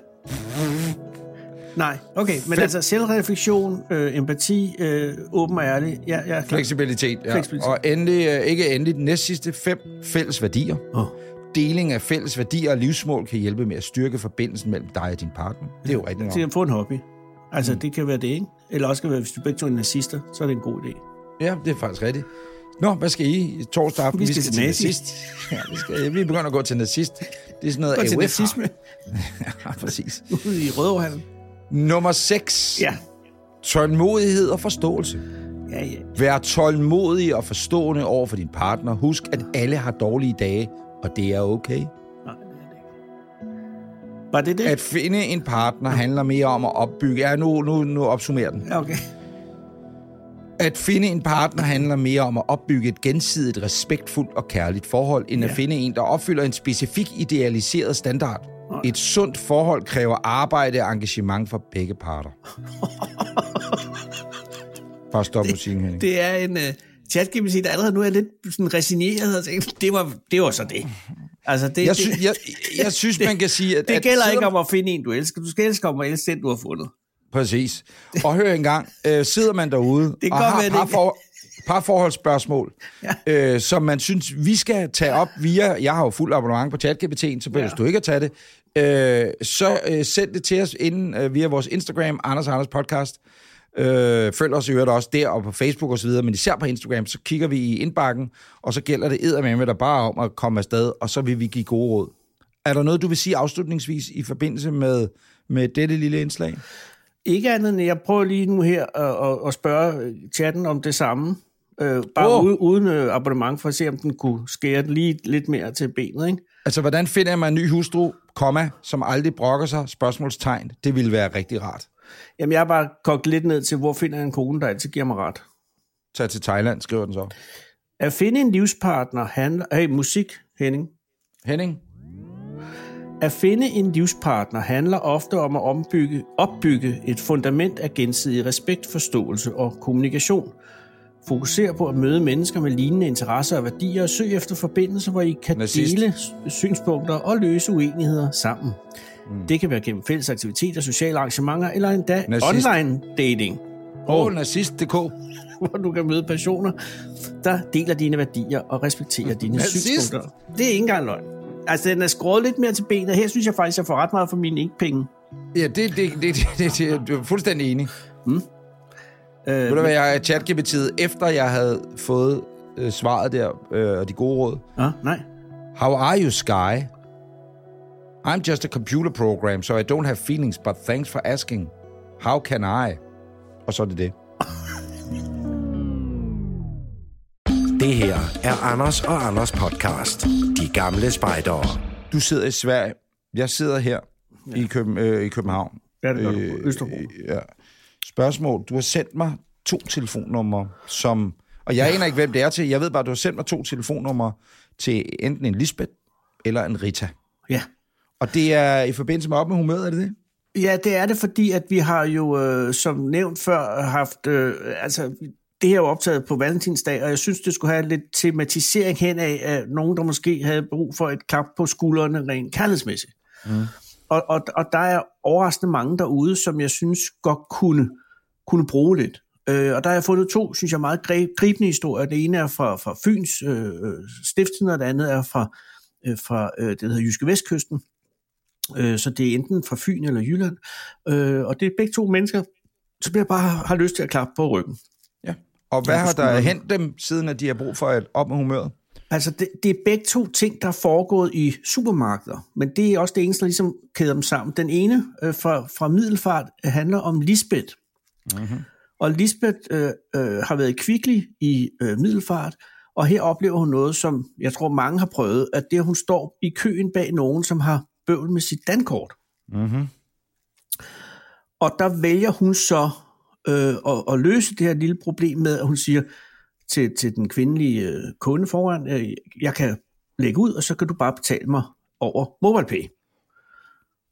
Nej, okay, men Fem. altså selvreflektion, øh, empati, øh, åben og ærlig. Ja, ja, klar. Fleksibilitet, ja. Fleksibilitet. Og endelig, øh, ikke endelig, den næst sidste fem fælles værdier. Oh. Deling af fælles værdier og livsmål kan hjælpe med at styrke forbindelsen mellem dig og din partner. Det er jo rigtigt nok. Til at få en hobby. Altså, det kan være det, ikke? Eller også kan være, hvis du begge to er nazister, så er det en god idé. Ja, det er faktisk rigtigt. Nå, hvad skal I torsdag aften? Vi skal til nazi. nazist. Ja, vi, skal, vi begynder at gå til nazist. Det er sådan noget Gå til AUF nazisme Ja, præcis. ude i Rødovrehallen. Nummer 6. Ja. Tålmodighed og forståelse. Ja, ja. Vær tålmodig og forstående over for din partner. Husk, at alle har dårlige dage, og det er okay. Nej, det er. Var det det? At finde en partner handler mere om at opbygge... Ja, nu, nu, nu opsummerer den. Okay. At finde en partner handler mere om at opbygge et gensidigt, respektfuldt og kærligt forhold, end at Ja. finde en, der opfylder en specifik idealiseret standard. Et sundt forhold kræver arbejde og engagement fra begge parter. Bare stop musikken, Henning. Det er en uh, chat-GPT, der allerede nu er lidt sådan resigneret og tænker, det var, det var så det. Altså, det, Jeg, det, sy- jeg, jeg synes, man kan sige, at... det at gælder selvom- ikke om at finde en, du elsker. Du skal elske om at elske den, du har fundet. Præcis. Og hør engang, øh, sidder man derude kan og har det ikke- parfor, parforholdsspørgsmål, ja. øh, som man synes, vi skal tage op via, jeg har jo fuld abonnement på ChatGPT'en, så behøver Ja. du ikke at tage det, øh, så øh, send det til os inden øh, via vores Instagram, Anders Anders Podcast. Øh, følg os i øvrigt også der og på Facebook og så videre, men især på Instagram, så kigger vi i indbakken, og så gælder det eddermame der bare om at komme afsted, og så vil vi give gode råd. Er der noget, du vil sige afslutningsvis i forbindelse med, med dette lille indslag? Ikke andet end, jeg prøver lige nu her at, at, at spørge chatten om det samme. Øh, bare oh. uden, uden øh, abonnement, for at se, om den kunne skære den lige lidt mere til benet. Ikke? Altså, hvordan finder man en ny hustru, komma, som aldrig brokker sig? Spørgsmålstegn. Det ville være rigtig rart. Jamen, jeg har bare kogt lidt ned til, hvor finder jeg en kone, der altid giver mig ret. Tag til Thailand, skriver den så. At finde en livspartner handler... Hey, musik, Henning. Henning? At finde en livspartner handler ofte om at ombygge, opbygge et fundament af gensidig respekt, forståelse og kommunikation. Fokuser på at møde mennesker med lignende interesser og værdier og søg efter forbindelser, hvor I kan Nazist. dele synspunkter og løse uenigheder sammen. Mm. Det kan være gennem fælles aktiviteter, sociale arrangementer eller endda Nazist. online dating, Åh, oh, nazist.dk. hvor du kan møde personer, der deler dine værdier og respekterer dine Nazist. synspunkter. Det er ikke engang løgn. Altså, den er skåret lidt mere til benet. Her synes jeg faktisk, jeg får ret meget for mine ikke-penge. Ja, det, det, det, det, det, det, du er fuldstændig enig. Øh, Ved du hvad, jeg chatGPT'et, efter jeg havde fået øh, svaret der, øh, og de gode råd. ah, nej. How are you, Sky? I'm just a computer program, so I don't have feelings, but thanks for asking. How can I? Og så er det det. Det her er Anders og Anders podcast. De gamle spejdere. Du sidder i Sverige. Jeg sidder her ja. i, Køben, øh, i København. Ja, det gør du. Østerbro. Øh, ja. Spørgsmål. Du har sendt mig to telefonnumre, som... Og jeg aner ikke, hvem det er til. Jeg ved bare, at du har sendt mig to telefonnumre til enten en Lisbeth eller en Rita. Ja. Og det er i forbindelse med op med humøret, er det det? Ja, det er det, fordi at vi har jo, øh, som nævnt før, haft... Øh, altså, det her er jo optaget på Valentinsdag, og jeg synes, det skulle have lidt tematisering hen af, af nogen, der måske havde brug for et klap på skuldrene rent kærlighedsmæssigt. Mm. Og, og, og der er overraskende mange derude, som jeg synes godt kunne, kunne bruge lidt. Øh, og der har jeg fundet to, synes jeg, meget gribende historier. Det ene er fra, fra Fyns øh, stiftstid, og det andet er fra, øh, fra øh, det, der hedder Jyske Vestkysten. Øh, så det er enten fra Fyn eller Jylland. Øh, og det er begge to mennesker, som jeg bare har lyst til at klappe på ryggen. Ja. Og hvad har der hent dem, siden at de har brug for et op med humøret? Altså, det, det er begge to ting, der er foregået i supermarkeder, men det er også det eneste, der ligesom kæder dem sammen. Den ene øh, fra, fra Middelfart handler om Lisbeth. Mm-hmm. Og Lisbeth øh, øh, har været kviklig i øh, Middelfart, og her oplever hun noget, som jeg tror mange har prøvet, at det, at hun står i køen bag nogen, som har bøvl med sit dankort. Mm-hmm. Og der vælger hun så øh, at, at løse det her lille problem med, at hun siger til, til den kvindelige øh, kunde foran, øh, jeg kan lægge ud, og så kan du bare betale mig over MobilePay.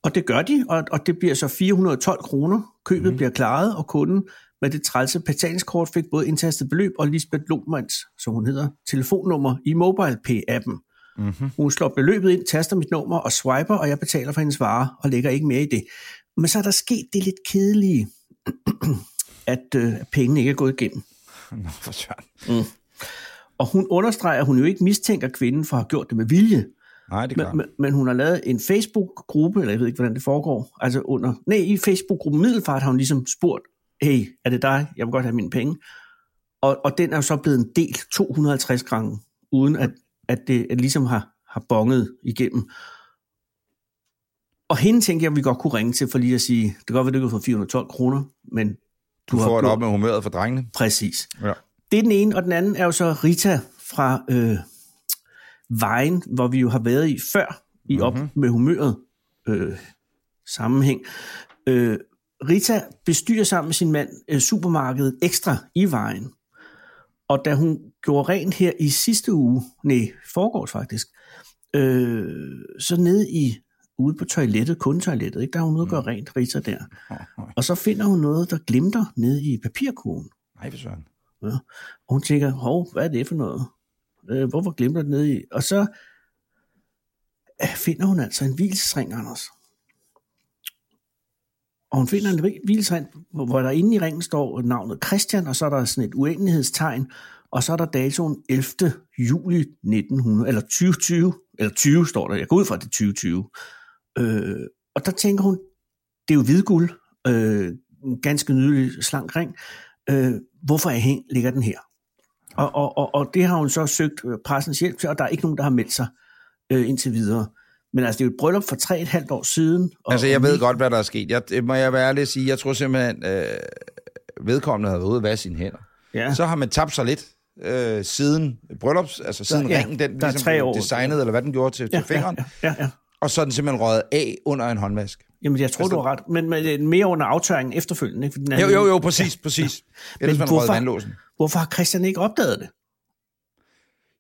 Og det gør de, og, og det bliver så 412 kroner. Købet mm. bliver klaret, og kunden med det trælse betalingskort fik både indtastet beløb og Lisbeth Lohmanns, som hun hedder, telefonnummer i MobilePay-appen. Mm-hmm. Hun slår beløbet ind, taster mit nummer og swiper, og jeg betaler for hendes varer og lægger ikke mere i det. Men så er der sket det lidt kedelige, at øh, pengene ikke er gået igennem. Nå, for søren. Mm. Og hun understreger, at hun jo ikke mistænker kvinden for at have gjort det med vilje. Nej, det men, gør men, men hun har lavet en Facebook-gruppe, eller jeg ved ikke, hvordan det foregår. Altså under, nej, i Facebook-gruppen Middelfart har hun ligesom spurgt, hey, er det dig? Jeg vil godt have mine penge. Og, og den er jo så blevet en del 250 gange, uden at, at det at ligesom har, har bonget igennem. Og hende tænker jeg, at vi godt kunne ringe til, for lige at sige, det kan godt være, at du kan få 412 kroner, men du, du får det op med humøret for drengene. Præcis. Ja. Det er den ene, og den anden er jo så Rita fra øh, Vejen, hvor vi jo har været i før, i op mm-hmm. med humøret øh, sammenhæng. Øh, Rita bestyrer sammen med sin mand øh, supermarkedet Ekstra i Vejen. Og da hun gjorde rent her i sidste uge, nej, foregårs faktisk, øh, så nede i ude på toilettet, kundetoilettet, ikke? der er hun ude og gøre rent, Rita der. Og så finder hun noget, der glimter nede i papirkurven. Nej, for søren. Ja. Og hun tænker, hov, hvad er det for noget? Øh, hvorfor glimter det nede i? Og så øh, finder hun altså en hvilesring, Anders. Og hun finder en hvilesring, hvor der inde i ringen står navnet Christian, og så er der sådan et uendelighedstegn, og så er der datoen 11. juli 1900, eller 2020, eller 20 står der, jeg går ud fra det 2020. Øh, og der tænker hun, det er jo hvidguld, øh, en ganske nydelig slank ring, øh, hvorfor er hæng, ligger den her? Og, og, og, og det har hun så søgt pressens hjælp til, og der er ikke nogen, der har meldt sig øh, indtil videre. Men altså, det er jo et bryllup for tre et halvt år siden. Og, altså, jeg ved godt, hvad der er sket. Jeg, må jeg være ærlig at sige, jeg tror simpelthen, øh, vedkommende havde været ude at vaske sine hænder. Ja. Så har man tabt sig lidt øh, siden bryllups, altså siden ja, ringen, den ligesom år. designet, eller hvad den gjorde til, ja, til fingeren. Ja, ja, ja. Og så er den simpelthen røget af under en håndvask. Jamen, jeg tror, altså, du har ret. Men, men mere under aftørringen efterfølgende. Ikke? Den jo, jo, jo, præcis, præcis. Ja. Ellers men man hvorfor, vandlåsen. hvorfor har Christian ikke opdaget det?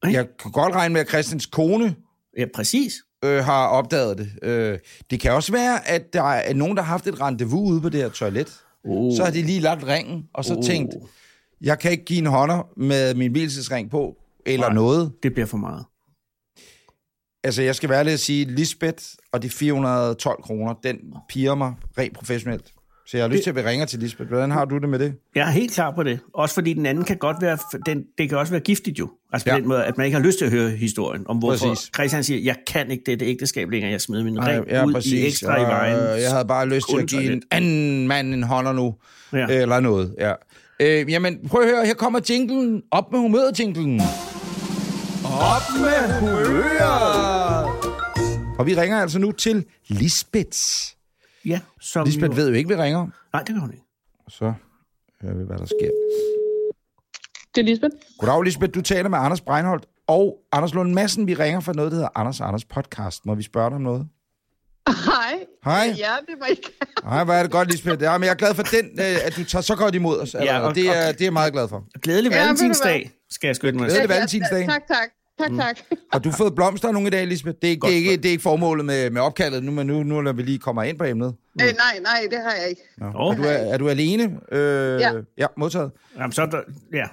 Okay? Jeg kan godt regne med, at Christians kone ja, præcis. Øh, har opdaget det. Øh, det kan også være, at der er nogen, der har haft et rendezvous ude på det her toilet. Uh. Så har de lige lagt ringen, og så uh. tænkt, jeg kan ikke give en hånder med min hvilesesring på, eller Nej, noget. det bliver for meget. Altså, jeg skal være lidt at sige, Lisbeth og de 412 kroner, den piger mig rent professionelt. Så jeg har lyst til, at vi ringer til Lisbeth. Hvordan har du det med det? Jeg er helt klar på det. Også fordi den anden kan godt være, den, det kan også være giftigt jo. Altså på ja. den måde, at man ikke har lyst til at høre historien om, hvorfor præcis. Christian siger, jeg kan ikke det, det ægteskab længere, jeg smider min ring ja, ud præcis. i ekstra i vejen. Jeg havde bare lyst til at give en anden mand en hånder nu, ja. eller noget. Ja. Øh, jamen, prøv at høre, her kommer jinglen. Op med humøret, jinglen. Op med humøret! Og vi ringer altså nu til Lisbeth. Ja, som Lisbeth jo... ved jo ikke, vi ringer. Nej, det gør hun ikke. Så hører vi, hvad der sker. Det er Lisbeth. Goddag, Lisbeth. Du taler med Anders Breinholt og Anders Lund Madsen. Vi ringer fra noget, der hedder Anders Anders Podcast. Må vi spørge dig om noget? Hej. Hej. Ja, det var ikke... Nej, hvor er det godt, Lisbeth. Ja, men jeg er glad for den, øh, at du tager så godt imod os. Ja, Ja, og- det, er, det er jeg meget glad for. Glædelig Ja, valentinsdag, skal jeg skynde mig. Glædelig valentinsdag. Tak, tak. Tak, tak. Har du fået blomster nogle i dag, Lisbeth? Det er, ikke, det er, ikke, det er ikke formålet med, med opkaldet nu, men nu, nu når vi lige kommer ind på emnet. Øh, nej, nej, det har jeg ikke. Nå. Åh. Er, du, er, er du alene? Øh, Ja. ja, modtaget. Jamen, så er der, ja.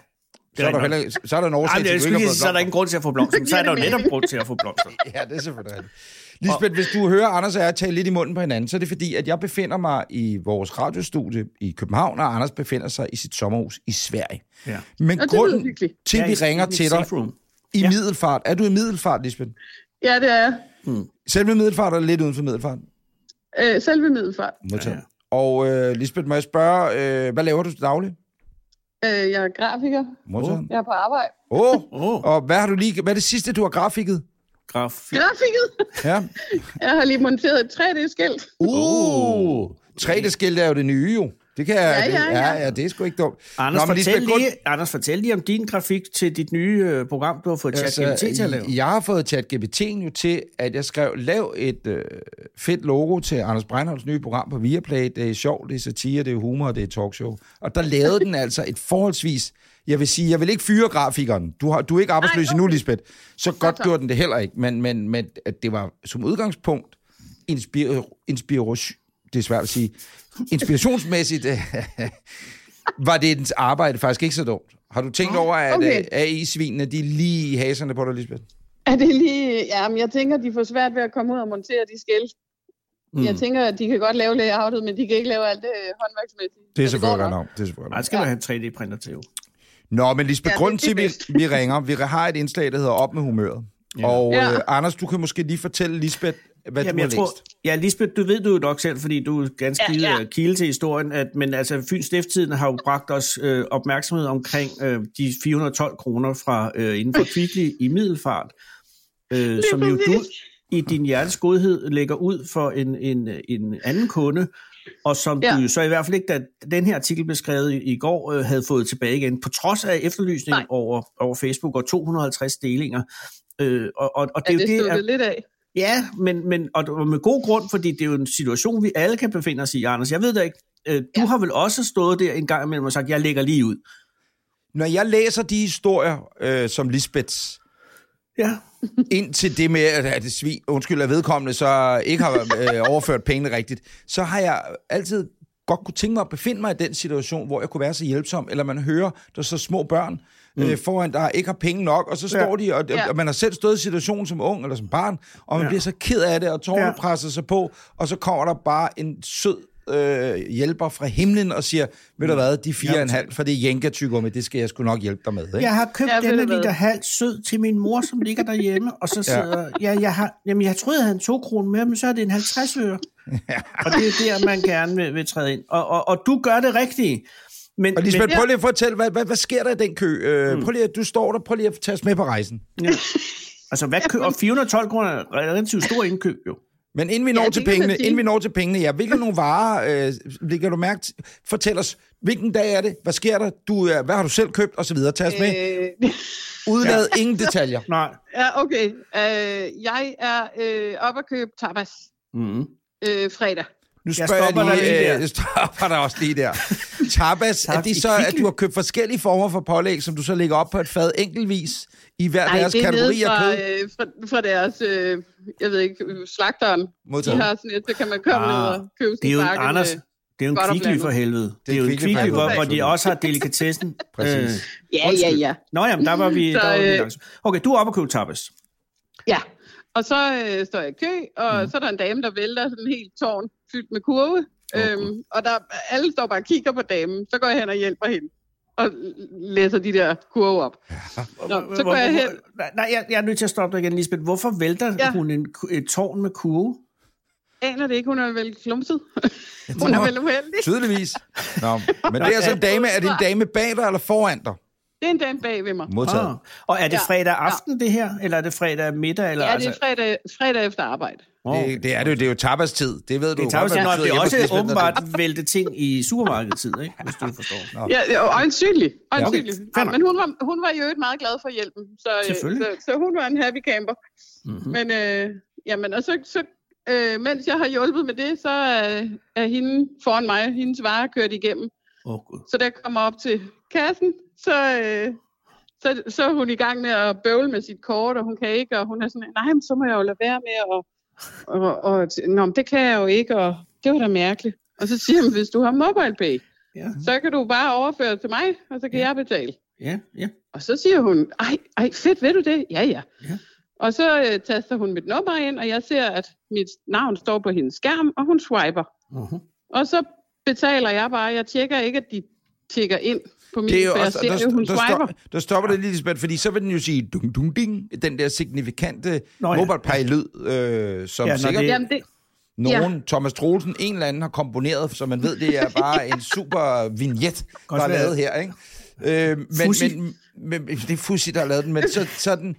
Så er, der heller, så er der en årsag til, jeg at du ikke har så er der ingen grund til at få blomster. Men så er der jo netop grund til at få blomster. Ja, det er selvfølgelig rigtigt. Lisbeth, hvis du hører Anders og jeg tale lidt i munden på hinanden, så er det fordi, at jeg befinder mig i vores radiostudie i København, og Anders befinder sig i sit sommerhus i Sverige. Ja. Men Og det grunden til, at vi Ja, ringer til dig. I Ja. Middelfart. Er du i Middelfart, Lisbeth? Ja, det er jeg. Selve Middelfart eller lidt uden for Middelfart? Øh, selve middelfart. Ja, Ja, Og øh, Lisbeth, må jeg spørge, øh, hvad laver du til daglig? Øh, jeg er grafiker. Modtaget. Jeg er på arbejde. Åh, oh, Åh, og hvad har du lige, hvad er det sidste, du har grafiket? graf. Grafiket? Ja. Jeg har lige monteret et 3D-skilt. Uh, 3D-skilt er jo det nye, jo. Det kan jeg, Ja, ja, det, ja. ja, ja, det er sgu ikke dumt. Anders, Nå, fortæl lige, Anders, fortæl lige om din grafik til dit nye øh, program, du har fået ChatGPT til at lave. Altså, Jeg har fået ChatGPT'en jo til, at jeg skrev, lav et øh, fedt logo til Anders Breinholds nye program på Viaplay. Det er sjovt, det er satire, det er humor, det er talkshow. Og der lavede den altså et forholdsvis... Jeg vil sige, jeg vil ikke fyre grafikeren. Du, har, du er ikke arbejdsløs Ej, endnu, okay. Lisbeth. Så godt tak. gjorde den det heller ikke. Men, men, men at det var som udgangspunkt inspir, inspiration, det er svært at sige, inspirationsmæssigt øh, var det dens arbejde faktisk ikke så dumt. Har du tænkt over, at okay. okay. AI-svinene, de er lige i haserne på dig, Lisbeth? Er det lige... Jamen, jeg tænker, de får svært ved at komme ud og montere de skilt. Mm. Jeg tænker, at de kan godt lave layoutet, men de kan ikke lave alt det øh, håndværksmæssige. Det er Så selvfølgelig godt nok. Det er selvfølgelig skal du have en 3D-printer til, jo. Nå, men Lisbeth, Ja, ja, grunden til, at vi, vi ringer, vi har et indslag, der hedder Op med humøret. Ja. Og Ja. øh, Anders, du kan måske lige fortælle Lisbeth, hvad Jamen, du har jeg tror, læst. ja, Lisbeth, du ved du jo nok selv, fordi du er ganske Ja, ja, kilde til historien, at, men altså, Fyns Stifttiden har jo bragt os øh, opmærksomhed omkring øh, de 412 kroner fra øh, inden for Kvickly i Middelfart, øh, som jo du i din hjertes godhed lægger ud for en, en, en anden kunde, og som ja. Du jo så i hvert fald ikke, da den her artikel blev skrevet i, går, øh, havde fået tilbage igen, på trods af efterlysning Nej. over, over Facebook og 250 delinger. Øh, og, og, og det Ja, er jo det det, det lidt af. Ja, men, men og det var med god grund, fordi det er jo en situation, vi alle kan befinde os i, Anders. Jeg ved da ikke, øh, du ja. Har vel også stået der en gang imellem og sagt, jeg lægger lige ud. Når jeg læser de historier, øh, som Lisbeths, Ja. ind til det med, at det svin, undskyld, at vedkommende så ikke har øh, overført pengene rigtigt, så har jeg altid godt kunne tænke mig at befinde mig i den situation, hvor jeg kunne være så hjælpsom, eller man hører, der er så små børn øh, foran, der ikke har penge nok, og så står Ja. de, og, Ja. og man har selv stået i situationen som ung eller som barn, og man Ja. bliver så ked af det, og tårerne Ja. ja. presser sig på, og så kommer der bare en sød øh, hjælper fra himlen og siger, ved du hvad, de fire og en halv, for det er jenka det skal jeg sgu nok hjælpe dig med. Ikke? Jeg har købt Ja, ja, ved denne liter halv sød til min mor, som ligger derhjemme, og så sidder ja. jeg har, jamen jeg troede, jeg havde en to kroner med, men så er det en 50 øre. og det er der, man gerne vil, vil træde ind. Og, og, og du gør det rigtige. Men, Og Lisbeth, men, prøv lige at fortælle, hvad, hvad, hvad sker der i den kø? Øh, prøv lige, at- du står der, prøv lige at tage os med på rejsen. ja. Altså, hvad kø, og 412 kroner er en relativt stor indkøb, jo. Men inden vi når Ja, ja, til pengene, inden vi når til pengene, ja, hvilke nogle varer, øh, lægger du mærke til? Fortæl os, hvilken dag er det? Hvad sker der? Du, øh, hvad har du selv købt? Og så videre. Tag os med. Øh, Udlad ingen detaljer. Nej. ja, okay. Øh, jeg er øh, oppe at købe tapas Mm. øh, fredag. Nu Jeg spørger jeg, stopper lige, dig lige øh, der. jeg stopper dig også lige der. Tapas, er Tak. det I så, at du har købt forskellige former for pålæg, som du så lægger op på et fad enkeltvis i hver Nej, deres det er kategori af fra, kød? øh, fra, fra deres, øh, jeg ved ikke, slagteren. De Modtaget. har sådan et, så kan man komme Ah, ned og købe Det er en pakke Anders, med- det er jo en kvickly for helvede. Det er jo en Kvickly hvor, hvor de også har delikatessen. Præcis. Ja, ja, Undskyld. ja. Nå jamen, der var vi... Så, der var vi øh, okay, du er oppe og købe tapas. Ja, og så øh, står jeg i kø, og mm. så er der en dame, der vælter sådan en helt tårn fyldt med kurve. Okay. Øhm, og der, alle står bare og kigger på damen. Så går jeg hen og hjælper hende og læser de der kurve op. Nå, så går jeg hen. Nej, jeg, jeg er nødt til at stoppe dig igen, Lisbeth. Hvorfor vælter ja. Ja. hun en, et tårn med kurve? Aner det ikke, hun er vel klumset. hun er vel uheldig. Tydeligvis. Nå, men det er altså en dame. Er det en dame bag dig eller foran dig? Det er en dame bag ved mig. Modtaget. Ah. Og er det Ja, fredag aften, det her? Eller er det fredag middag? Eller, Ja, det altså, er fredag, fredag efter arbejde. Åh. Det, det er det jo. Det er jo tapastid. Det ved du Det hvad Nå, betyder. det er Jeg også åbenbart vælte ting i supermarkedstid, ikke? hvis du forstår. Ja, ja, øjensynligt. okay. øjensynligt. Fair Ja, nok. men hun var, hun var jo ikke meget glad for hjælpen, så, øh, så, så hun var en happy camper. Mm-hmm. Men, øh, jamen, og så, så øh, mens jeg har hjulpet med det, så er, er hende foran mig, hendes varer kørt igennem. Åh, oh, Gud. Så jeg kommer op til kassen, så, øh, så, så er hun i gang med at bøvle med sit kort, og hun kan ikke, og hun er sådan, nej, men så må jeg jo lade være med, og, og, og Nå, men det kan jeg jo ikke, og det var da mærkeligt. Og så siger hun, hvis du har MobilePay, Ja, så kan du bare overføre til mig, og så kan Ja. jeg betale. ja, ja. Og så siger hun, ej, ej fedt, ved du det? Ja, ja. Ja. Og så øh, taster hun mit nummer ind, og jeg ser, at mit navn står på hendes skærm, og hun swiper. Uh-huh. Og så betaler jeg bare. Jeg tjekker ikke, at de tjekker ind på min, Det er jo for jeg også, ser der, jo, hun der, swiper. stop, der stopper det lige, Lisbeth, fordi så vil den jo sige dung, dung, ding, den der signifikante Nå Nå, ja. ja. mobile pay lyd, øh, som Ja, sikkert det- Jamen, det, nogen, ja. Thomas Troelsen, en eller anden har komponeret, så man ved, det er bare en super vignet, der er lavet her, ikke? Øh, men, Fuzzy. men, men, det er Fuzzy, der har lavet den, men så, så er den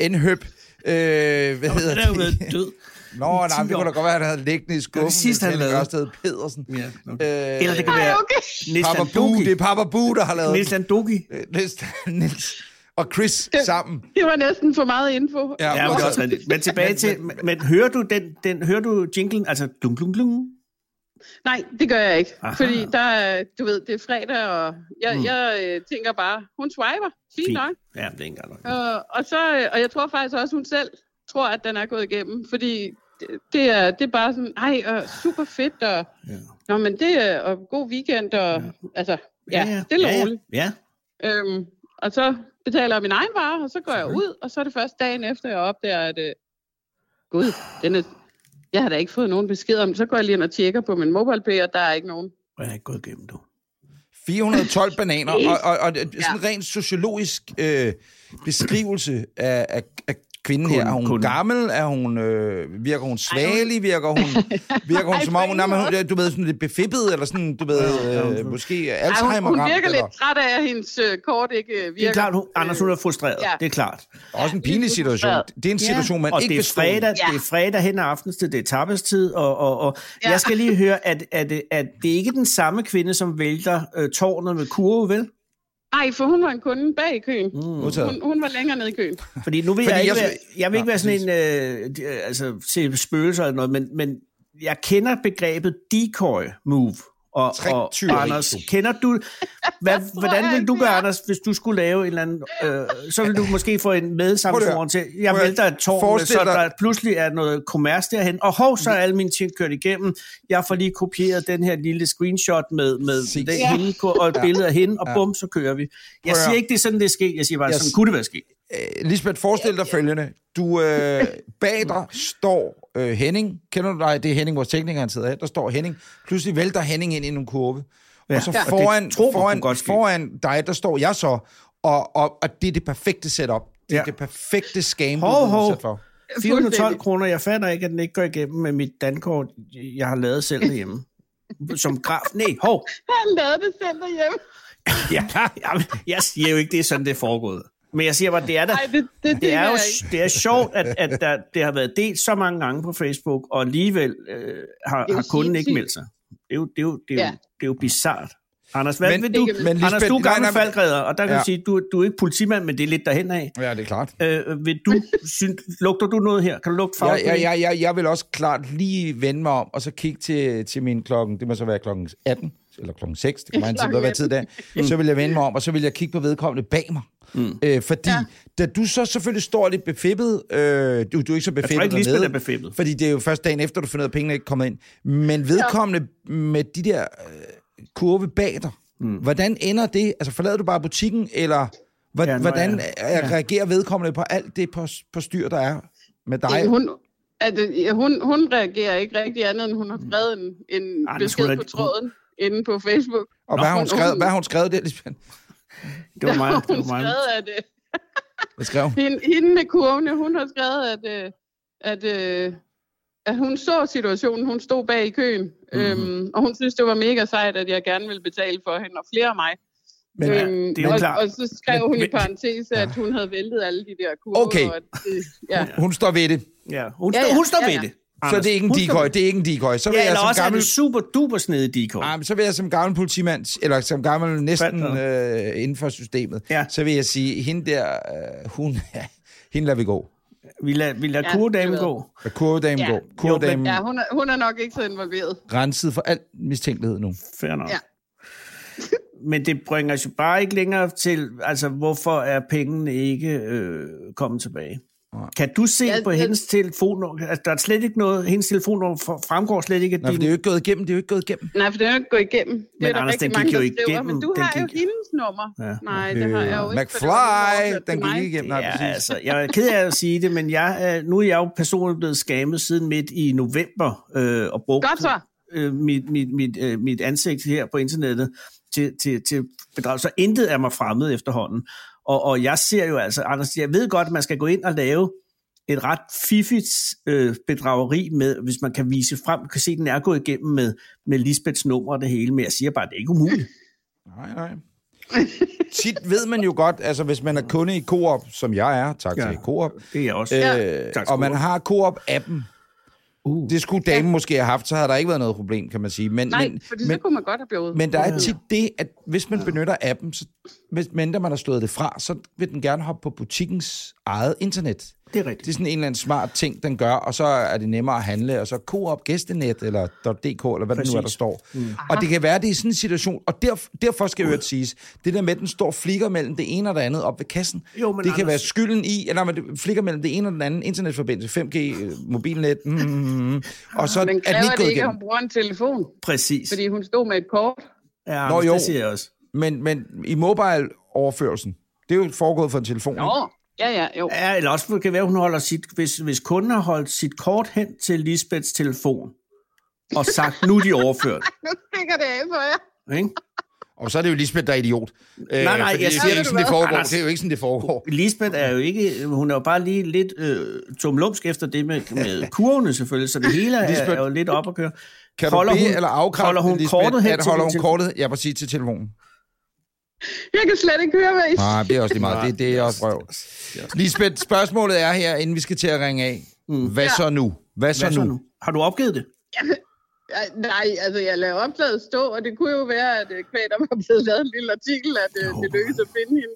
Enhøb, øh, hvad hedder Den er jo det? død. Nå, nej, det kunne da godt være, at han havde liggende i skuffen. sidste, han lavede. Ørsted Pedersen. Ja, okay. Øh, Eller det kan ej, være okay. Niels Papa Landoki. det er Papa Boo, der har lavet Niels den. Landoki. Øh, Niels, Niels og Chris sammen. det var næsten for meget info. Ja, men det er også rigtigt. Men tilbage til, men, men hører du den, den, hører du jinglen, altså glung, glung, glung? Nej, det gør jeg ikke. Aha. Fordi der er, du ved, det er fredag, og jeg, mm. jeg øh, tænker bare, hun swiper. Fint, Fint. nok. Ja, det er ikke engang nok. Og, og, så, og jeg tror faktisk også, hun selv tror, at den er gået igennem. Fordi det, det, er, det er bare sådan, ej, og super fedt, og, Ja. nå, men det er, og god weekend, og ja. altså, ja, ja, stille og ja, roligt. ja. Øhm, og så betaler jeg min egen vare, og så går jeg ud, og så er det først dagen efter, jeg opdager, at øh, gud, den er, jeg har da ikke fået nogen besked om det. Så går jeg lige ind og tjekker på min MobilePay, og der er ikke nogen. Og jeg er ikke gået igennem, du. 412 bananer, og, og, og sådan en rent sociologisk øh, beskrivelse af, af, af kvinden her. Er hun kunden. gammel? Er hun, øh, virker hun svagelig? Virker hun, virker hun som om, hun, hun, du ved, sådan lidt befippet, eller sådan, du ved, øh, måske Ej, hun, Alzheimer hun virker eller lidt træt af, at hendes øh, kort ikke øh, virker. Det er klart, hun, Anders, hun er frustreret. Ja. Det er klart. også en pinlig situation. Det er en situation, man og ikke det er fredag, Ja. det er fredag hen ad aftenstid, det er tapestid, og, og, og Ja. jeg skal lige høre, at, at, at det er ikke den samme kvinde, som vælter øh, tårnet med kurve, vel? Nej, for hun var en kunde bag i køen. Mm. Hun, hun var længere nede i køen. Fordi nu vil Fordi jeg ikke, jeg være, jeg vil ikke Nå, være sådan en, øh, altså til spøgelser eller noget, men, men jeg kender begrebet decoy move. Og, og, Anders, kender du, hvad, hvordan vil du gøre, Anders, hvis du skulle lave en eller anden, øh, så vil du måske få en medsamfundsforan til, jeg vælter et tårn, så der pludselig er noget kommers derhen, og hov, så er alle mine ting kørt igennem, jeg får lige kopieret den her lille screenshot med, med den, Ja. hende, og et billede af hende, og Ja. bum, så kører vi. Jeg siger ikke, det er sådan, det er sket, jeg siger bare, Jeg sådan kunne det være sket. Øh, Lisbeth, forestil dig følgende. Du, øh, bag dig står øh, Henning. Kender du dig? Det er Henning, vores tekniker, han sidder her. Der står Henning. Pludselig vælter Henning ind i nogle kurve. Ja. Og så Ja. Og det foran, tror man foran, godt ske. foran dig, der står jeg så. Og, og, og det er det perfekte setup. Det er Ja. det perfekte scam, du er hov. udsat for. 412 Fuldstændig. kroner, jeg fatter ikke, at den ikke går igennem med mit dankort, jeg har lavet selv derhjemme. Som graf. Nej, hov. Han lavede det selv derhjemme. Ja, jamen, jeg siger jo ikke, det er sådan, det er foregået. Men jeg siger bare, det er da, Nej, det, det, det er jo det er sjovt, at, at der, det har været delt så mange gange på Facebook, og alligevel øh, har, har kunden ikke meldt sig. Det er jo, det er jo, det er jo, Ja. det er jo bizart. Anders, hvad Men- vil du? det men Anders, Lisbeth- du er gammel nej, faldgræder, og der kan Ja. ja. sige, du, du er ikke politimand, men det er lidt derhen af. Ja, det er klart. Øh, vil du, synes, lugter du noget her? Kan du lugte farve? Jeg, jeg, jeg, jeg, jeg vil også klart lige vende mig om, og så kigge til, til min klokken, det må så være klokken 18, eller klokken 6, det kan man altid være tid der. Så vil jeg vende mig om, og så vil jeg kigge på vedkommende bag mig. Mm. Øh, fordi, ja. da du så selvfølgelig står lidt befippet, øh, du, du er ikke så befippet ikke, Lisbeth dernede, er befippet. Fordi det er jo først dagen efter, du finder ud af, at pengene er ikke kommet ind. Men vedkommende ja. med de der øh, kurve bag dig, mm. hvordan ender det? Altså forlader du bare butikken, eller hvor, Ja, hvordan ja. ja. reagerer vedkommende på alt det på, på styr, der er med dig? Jamen, hun, at, øh, hun, hun reagerer ikke rigtig andet, end hun har skrevet en, en Ej, besked på tråden inde på Facebook. Og hvad har hun hun- skrevet, hvad har hun skrevet der, Lisbeth? Det var mig. Det hun var mig. skrevet, at øh, Hvad skrev hun? hende, hende med kurvene, hun har skrevet, at, øh, at, øh, at hun så situationen, hun stod bag i køen, mm-hmm. øhm, og hun synes, det var mega sejt, at jeg gerne ville betale for hende, og flere af mig Men ja, Øhm, det er jo og, klart. og så skrev Men- hun i men- parentes, at hun havde væltet alle de der kurver. Okay. Og at, det, ja. Hun står ved det. Ja, hun, Ja, står, ja, hun står ja, ved ja. Det. Så Anders. det er ikke en decoy. Det er ikke en decoy. Så vil Ja, jeg eller som også er gammel... det super duper snedig decoy. Ah, men så vil jeg som gammel politimand, eller som gammel næsten øh, inden for systemet, Ja. så vil jeg sige, hende der, øh, hun, hende lader vi gå. Vi lader, vi lader Ja, ved gå. Lad Kurvedamen Ja. gå. Kurvedamen ja, hun er, hun er nok ikke så involveret. renset for al mistænkelighed nu. Fair nok. Ja. Men det bringer os jo bare ikke længere til, altså hvorfor er pengene ikke øh, kommet tilbage? Kan du se Ja, på jeg- hendes telefonnummer, altså der er slet ikke noget, hendes telefonnummer for- fremgår slet ikke Nej, for det er jo ikke gået igennem, det er jo ikke gået igennem. Nej, for den er jo ikke gået igennem. Det Men er der Anders, rigtig den mange, gik jo skriver. igennem. Men du Den har jo gik- hendes nummer. Ja. Nej, det har jeg jo ikke. McFly, den gik ikke igennem. Nej, Ja, præcis. altså, jeg er ked af at sige det, men jeg, nu er jeg jo personligt blevet skammet siden midt i november øh, og brugt Godt så. øh, mit, mit, mit, øh, mit ansigt her på internettet til, til, til bedrag. Så intet er mig fremmed efterhånden. Og, og jeg ser jo altså, Anders, jeg ved godt, at man skal gå ind og lave et ret fiffigt øh, bedrageri med, hvis man kan vise frem, kan se, at den er gået igennem med, med Lisbeths nummer og det hele, men jeg siger bare, at det er ikke umuligt. Nej, nej. Tit ved man jo godt, altså hvis man er kunde i Coop, som jeg er, tak Ja. til Coop, Det er jeg også. øh, skal og man har Coop-appen, Uh. det skulle damen måske have haft, så havde der ikke været noget problem, kan man sige. Men, Nej, men, fordi så men, kunne man godt have blevet. men der er tit det, at hvis man benytter appen, så, hvis mindre man har slået det fra, så vil den gerne hoppe på butikkens eget internet. Det er rigtigt. Det er sådan en eller anden smart ting, den gør, og så er det nemmere at handle, og så Coop Gæstenet, eller .dk, eller hvad det nu er, der Præcis. står. Mm. Og det kan være, det er sådan en situation, og derf, derfor skal jeg jo siges, det der med, at den står flikker mellem det ene og det andet op ved kassen, Jo, men det kan Anders- være skylden i, eller det flikker mellem det ene og den anden, internetforbindelse, 5G, øh, mobilnet, mm, mm, mm, og så Men er den kræver ikke det gået ikke, at hun bruger en telefon? Præcis. Fordi hun stod med et kort. Ja, Nå, jo. det siger jeg også. Men, men i mobile-overførelsen, det er jo foregået for en telefon. ikke? Nå, ja, ja, jo. Ja, eller også kan det være, hun holder sit, hvis, hvis kunden har holdt sit kort hen til Lisbeths telefon, og sagt, nu er de overført. Nu stikker det af for jer. Ikke? Og så er det jo Lisbeth, der er idiot. Øh, nej, fordi jeg det, siger- er ikke sådan, det du foregår. Anders? Det er jo ikke sådan, det foregår. Lisbeth er jo ikke, hun er jo bare lige lidt øh, tumlumsk efter det med, med kurvene selvfølgelig, så det hele er, Lisbeth, er jo lidt op at køre. Kan du Holder bede hun- eller afkræfte, holder hun Lisbeth, kortet hen at til holder hun kortet, ja, præcis til telefonen. Jeg kan slet ikke høre, hvad I Nej, det er også lige meget. Det, det er også røv. Lisbeth, spørgsmålet er her, inden vi skal til at ringe af. Hvad Ja. så nu? Hvad så, Hvad så nu? nu? Har du opgivet det? Ja, Nej, altså jeg lader opslaget stå, og det kunne jo være, at øh, kvæg, der var blevet lavet en lille artikel, at øh, det lykkedes at finde hende.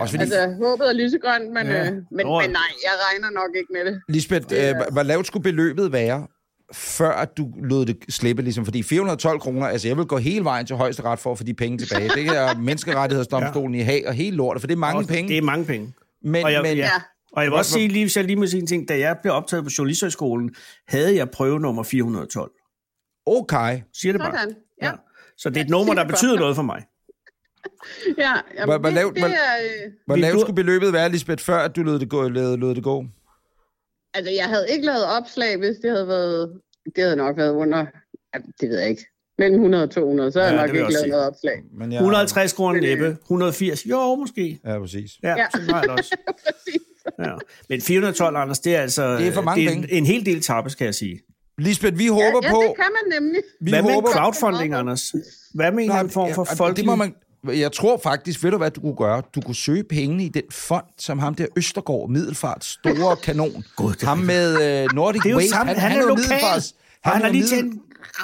Også fordi, Altså, håbet er lysegrønt, men, Ja. ja. øh, men, men nej, jeg regner nok ikke med det. Lisbeth, det øh, hvor lavt skulle beløbet være, før at du lod det slippe? Ligesom, fordi 412 kroner, altså jeg vil gå hele vejen til højesteret for at få de penge tilbage. Det er menneskerettighedsdomstolen ja. i Haag og hele lortet, for det er mange Også- penge. Det er mange penge. men, og jeg- men, ja. Ja. Og jeg vil også sige, lige, hvis jeg lige må sige en ting, da jeg blev optaget på Journalisthøjskolen, havde jeg prøve nummer 412. okay. Siger det bare. Sådan, ja. Så det er et nummer, der betyder noget for mig. Ja, jamen, Hvor- hvor det, lavt- det er... Øh, Hvor lavt du- skulle beløbet være, Lisbeth, før at du lod det gå? Lod, lod det gå? Altså, jeg havde ikke lavet opslag, hvis det havde været... Det havde nok været under... Ja, det ved jeg ikke. Mellem 100 og 200, så havde Ja, jeg nok ikke lavet sige. noget opslag. Men jeg, 150 kroner øh, næppe. 180. Jo, måske. Ja, præcis. Ja, Ja. ja. sådan har jeg det også. Ja. Men 412, Anders, det er altså Det er for mange det er en, en hel del tappes, kan jeg sige. Lisbeth, vi Ja, håber ja, på... det kan man nemlig. Vi Hvad med håber, crowdfunding, Anders? Hvad med en form for ja, folkelig... det må man, Jeg tror faktisk, ved du hvad du kunne gøre? Du kunne søge pengene i den fond, som ham der Østergaard, Middelfart, store kanon. God, det er ham med uh, Nordic Det er jo Waste. sammen. Han, han, er. Middelfarts- Han, han er har lige tjent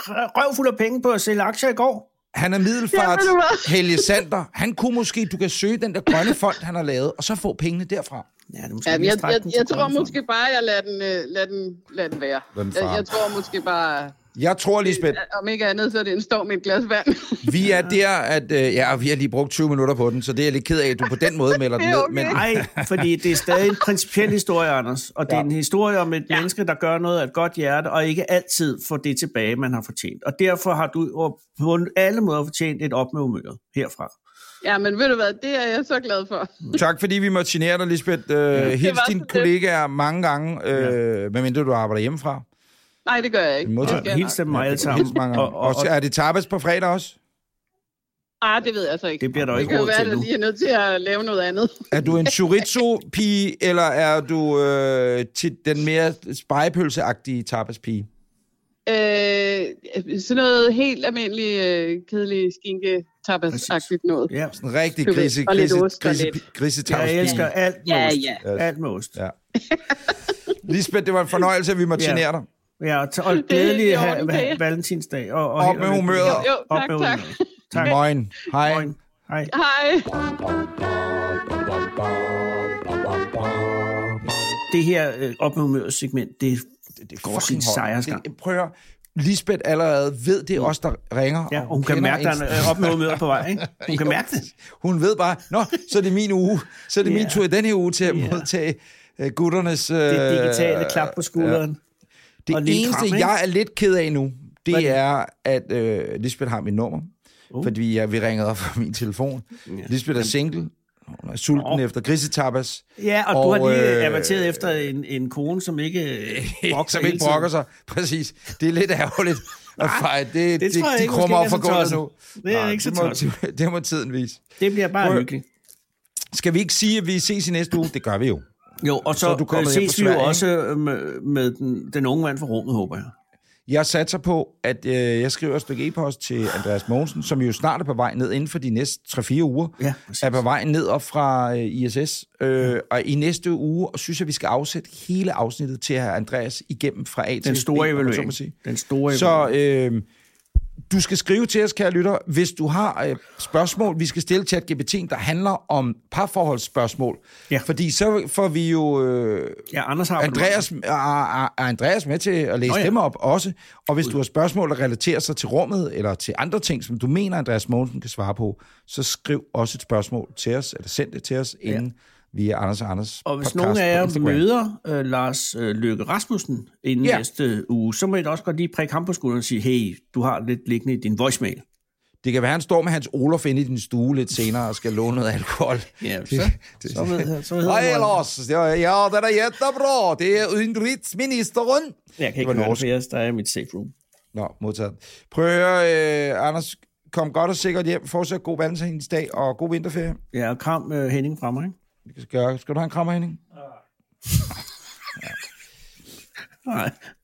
røvfuld af penge på at sælge aktier i går. Han er middelfarts Ja, hvad? Helge Sander. Han kunne måske, du kan søge den der grønne fond, han har lavet, og så få pengene derfra. Ja, det er måske Ja, jeg, jeg, jeg til tror måske bare, jeg lader den, øh, lader den, lader den være. Den Jeg, jeg tror måske bare, Jeg tror, Lisbeth, om ikke andet, så er det en storm i et glas vand. vi er der, at øh, ja, vi har lige brugt 20 minutter på den, så det er jeg lidt ked af, at du på den måde melder den Det er ned. okay. Men Nej, fordi det er stadig en principiel historie, Anders. Og det er Ja. en historie om et ja. menneske, der gør noget af et godt hjerte, og ikke altid får det tilbage, man har fortjent. Og derfor har du på alle måder fortjent et op med humøret herfra. ja, men ved du hvad, det er jeg så glad for. tak, fordi vi måtte genere dig, Lisbeth. Øh, hils var dine kollegaer mange gange, øh, medmindre du arbejder hjemmefra. Nej, det gør jeg ikke. Det Hils nok. dem mig alle sammen. Og, og, og, Og, er det tapas på fredag også? Ah, det ved jeg så ikke. det bliver der Det ikke kan råd være, til at nu. jeg lige er nødt til at lave noget andet. Er du en chorizo-pige, eller er du øh, til den mere spejepølseagtige tapas-pige? Øh, sådan noget helt almindeligt, øh, kedelig skinke tapas-agtigt noget. Ja. En rigtig grise, og lidt grise, ost grise, grise, Jeg elsker alt med Ja, ost. ja. Alt med ost. Ja. Lisbeth, det var en fornøjelse, at vi måtte Ja. genere dig. Ja, og, t- og glædelig ha- ha- valentinsdag. Og, og Op med humøret. Jo, Op tak, med tak. humøret. Tak. Moin. Hej. Moin. Hej. Hej. Det her øh, op med humøret segment, det, det går sin sejrsgang. Det- Prøv at. Lisbeth allerede ved, det er os, der ringer. Ja, og hun kan kender mærke, at der er øh, op med humøret på vej. Ikke? Hun kan Jo. mærke det. Hun ved bare, nå, så er det min uge. Så er det Ja. min tur i den her uge til at Ja. modtage uh, gutternes... Uh, Det digitale klap på skulderen. Det og eneste, kram, ikke? jeg er lidt ked af nu, det, Hvad er, at øh, Lisbeth har mit nummer. Uh. Fordi jeg, vi ringede op fra min telefon. Ja. Lisbeth er single. Hun er sulten Nå. efter grisetapas. Ja, og, og du har lige øh, averteret efter en, en kone, som ikke øh, brokker som ikke brokker sig. Præcis. Det er lidt ærgerligt. Og fejl, det, det det, tror jeg de krummer op for gulvet nu. Det er ikke så det, må, tosset. det må tiden vise. Det bliver bare Prøv- hyggeligt. Skal vi ikke sige, at vi ses i næste uge? Det gør vi jo. Jo, og så, Så du fra ses vi jo også øh, med, med den, den unge mand fra rummet, håber jeg. Jeg satser på, at øh, jeg skriver et stykke e-post til Andreas Mogensen, som jo snart er på vej ned inden for de næste 3-4 uger. Ja, præcis. er på vej ned op fra øh, ISS. Øh, og i næste uge synes jeg, vi skal afsætte hele afsnittet til at have Andreas igennem fra A til Den B, store så. Den store evaluering. Så øh, du skal skrive til os, kære lytter, hvis du har øh, spørgsmål, vi skal stille til GPT, der handler om parforholdsspørgsmål. Ja. Fordi så får vi jo øh, Ja, Anders har Andreas, er, er er Andreas med til at læse Nå ja. dem op også. Og hvis du har spørgsmål, der relaterer sig til rummet, eller til andre ting, som du mener, Andreas Mogensen kan svare på, så skriv også et spørgsmål til os, eller send det til os, inden via Anders og Anders Og hvis podcast nogen af jer Instagram. møder øh, Lars øh, Løkke Rasmussen inden Ja. næste uge, så må I da også godt lige prikke ham på skulderen og sige, hey, du har lidt liggende i din voicemail. Det kan være, han står med hans Olof inde i din stue lidt senere og skal låne noget alkohol. Ja, så, så, ved, så hedder Hej Lars, ja, ja, det er jättebra. Det er udenrigsministeren. Jeg kan Det ikke høre det, jeg, der er mit safe room. Nå, modtaget. Prøv at høre, øh, Anders, kom godt og sikkert hjem. Fortsæt god valentinsdag og god vinterferie. Ja, og kram øh, Henning fra mig. Skal, skal du have en krammer, Henning? Nej.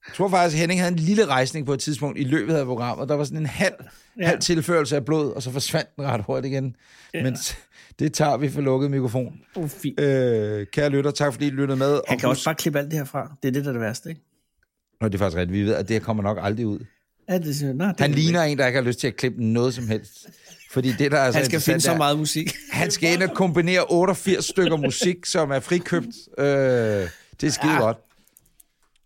Jeg tror faktisk, at Henning havde en lille rejsning på et tidspunkt i løbet af programmet. Der var sådan en halv, ja. halv tilførelse af blod, og så forsvandt den ret hurtigt igen. Ja. Men det tager vi for lukket mikrofon. Oh, fint. Øh, kære lytter, tak fordi I lyttede med. Han Og kan husk- også bare klippe alt det her fra. Det er det, der er det værste, ikke? Nå, det er faktisk rigtigt. Vi ved, at det her kommer nok aldrig ud. Ja, det, nej, det Han er- ligner en, der ikke har lyst til at klippe noget som helst. Fordi det, der er så Han skal finde så er- meget musik. Han skal ind og kombinere 88 stykker musik, som er frikøbt. Øh, det er skide ja. godt.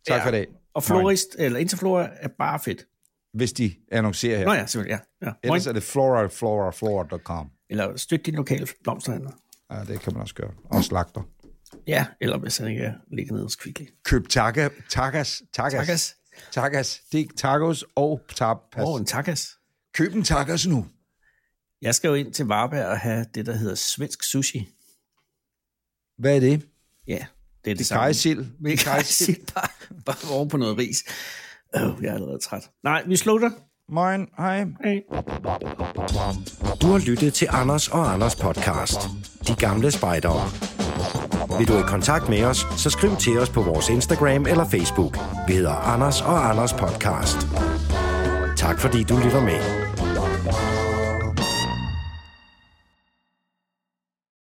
Tak Ja. for det. Og Florist, eller Interflora, er bare fedt. Hvis de annoncerer her. Nå ja, selvfølgelig, ja. ja. Ellers er det flora, flora, flora.com. Eller støt din lokale blomsterhandler. Ja, det kan man også gøre. Og slagter. Ja, eller hvis han ikke er ligger nede hos Kvickly. Køb taca, takas, takas. Takas. Takas. Det er tacos og tapas. Åh, oh, en takas. Køb en takas nu. Jeg skal jo ind til Varberg og have det, der hedder svensk sushi. Hvad er det? Ja, det er det, Det er samme. kajsild. Vi kan sige bare, bare oven på noget ris. Øh, jeg er allerede træt. Nej, vi slutter. Moin, hej. Hej. Du har lyttet til Anders og Anders podcast. De gamle spejdere. Vil du i kontakt med os, så skriv til os på vores Instagram eller Facebook. Vi hedder Anders og Anders podcast. Tak fordi du lytter med.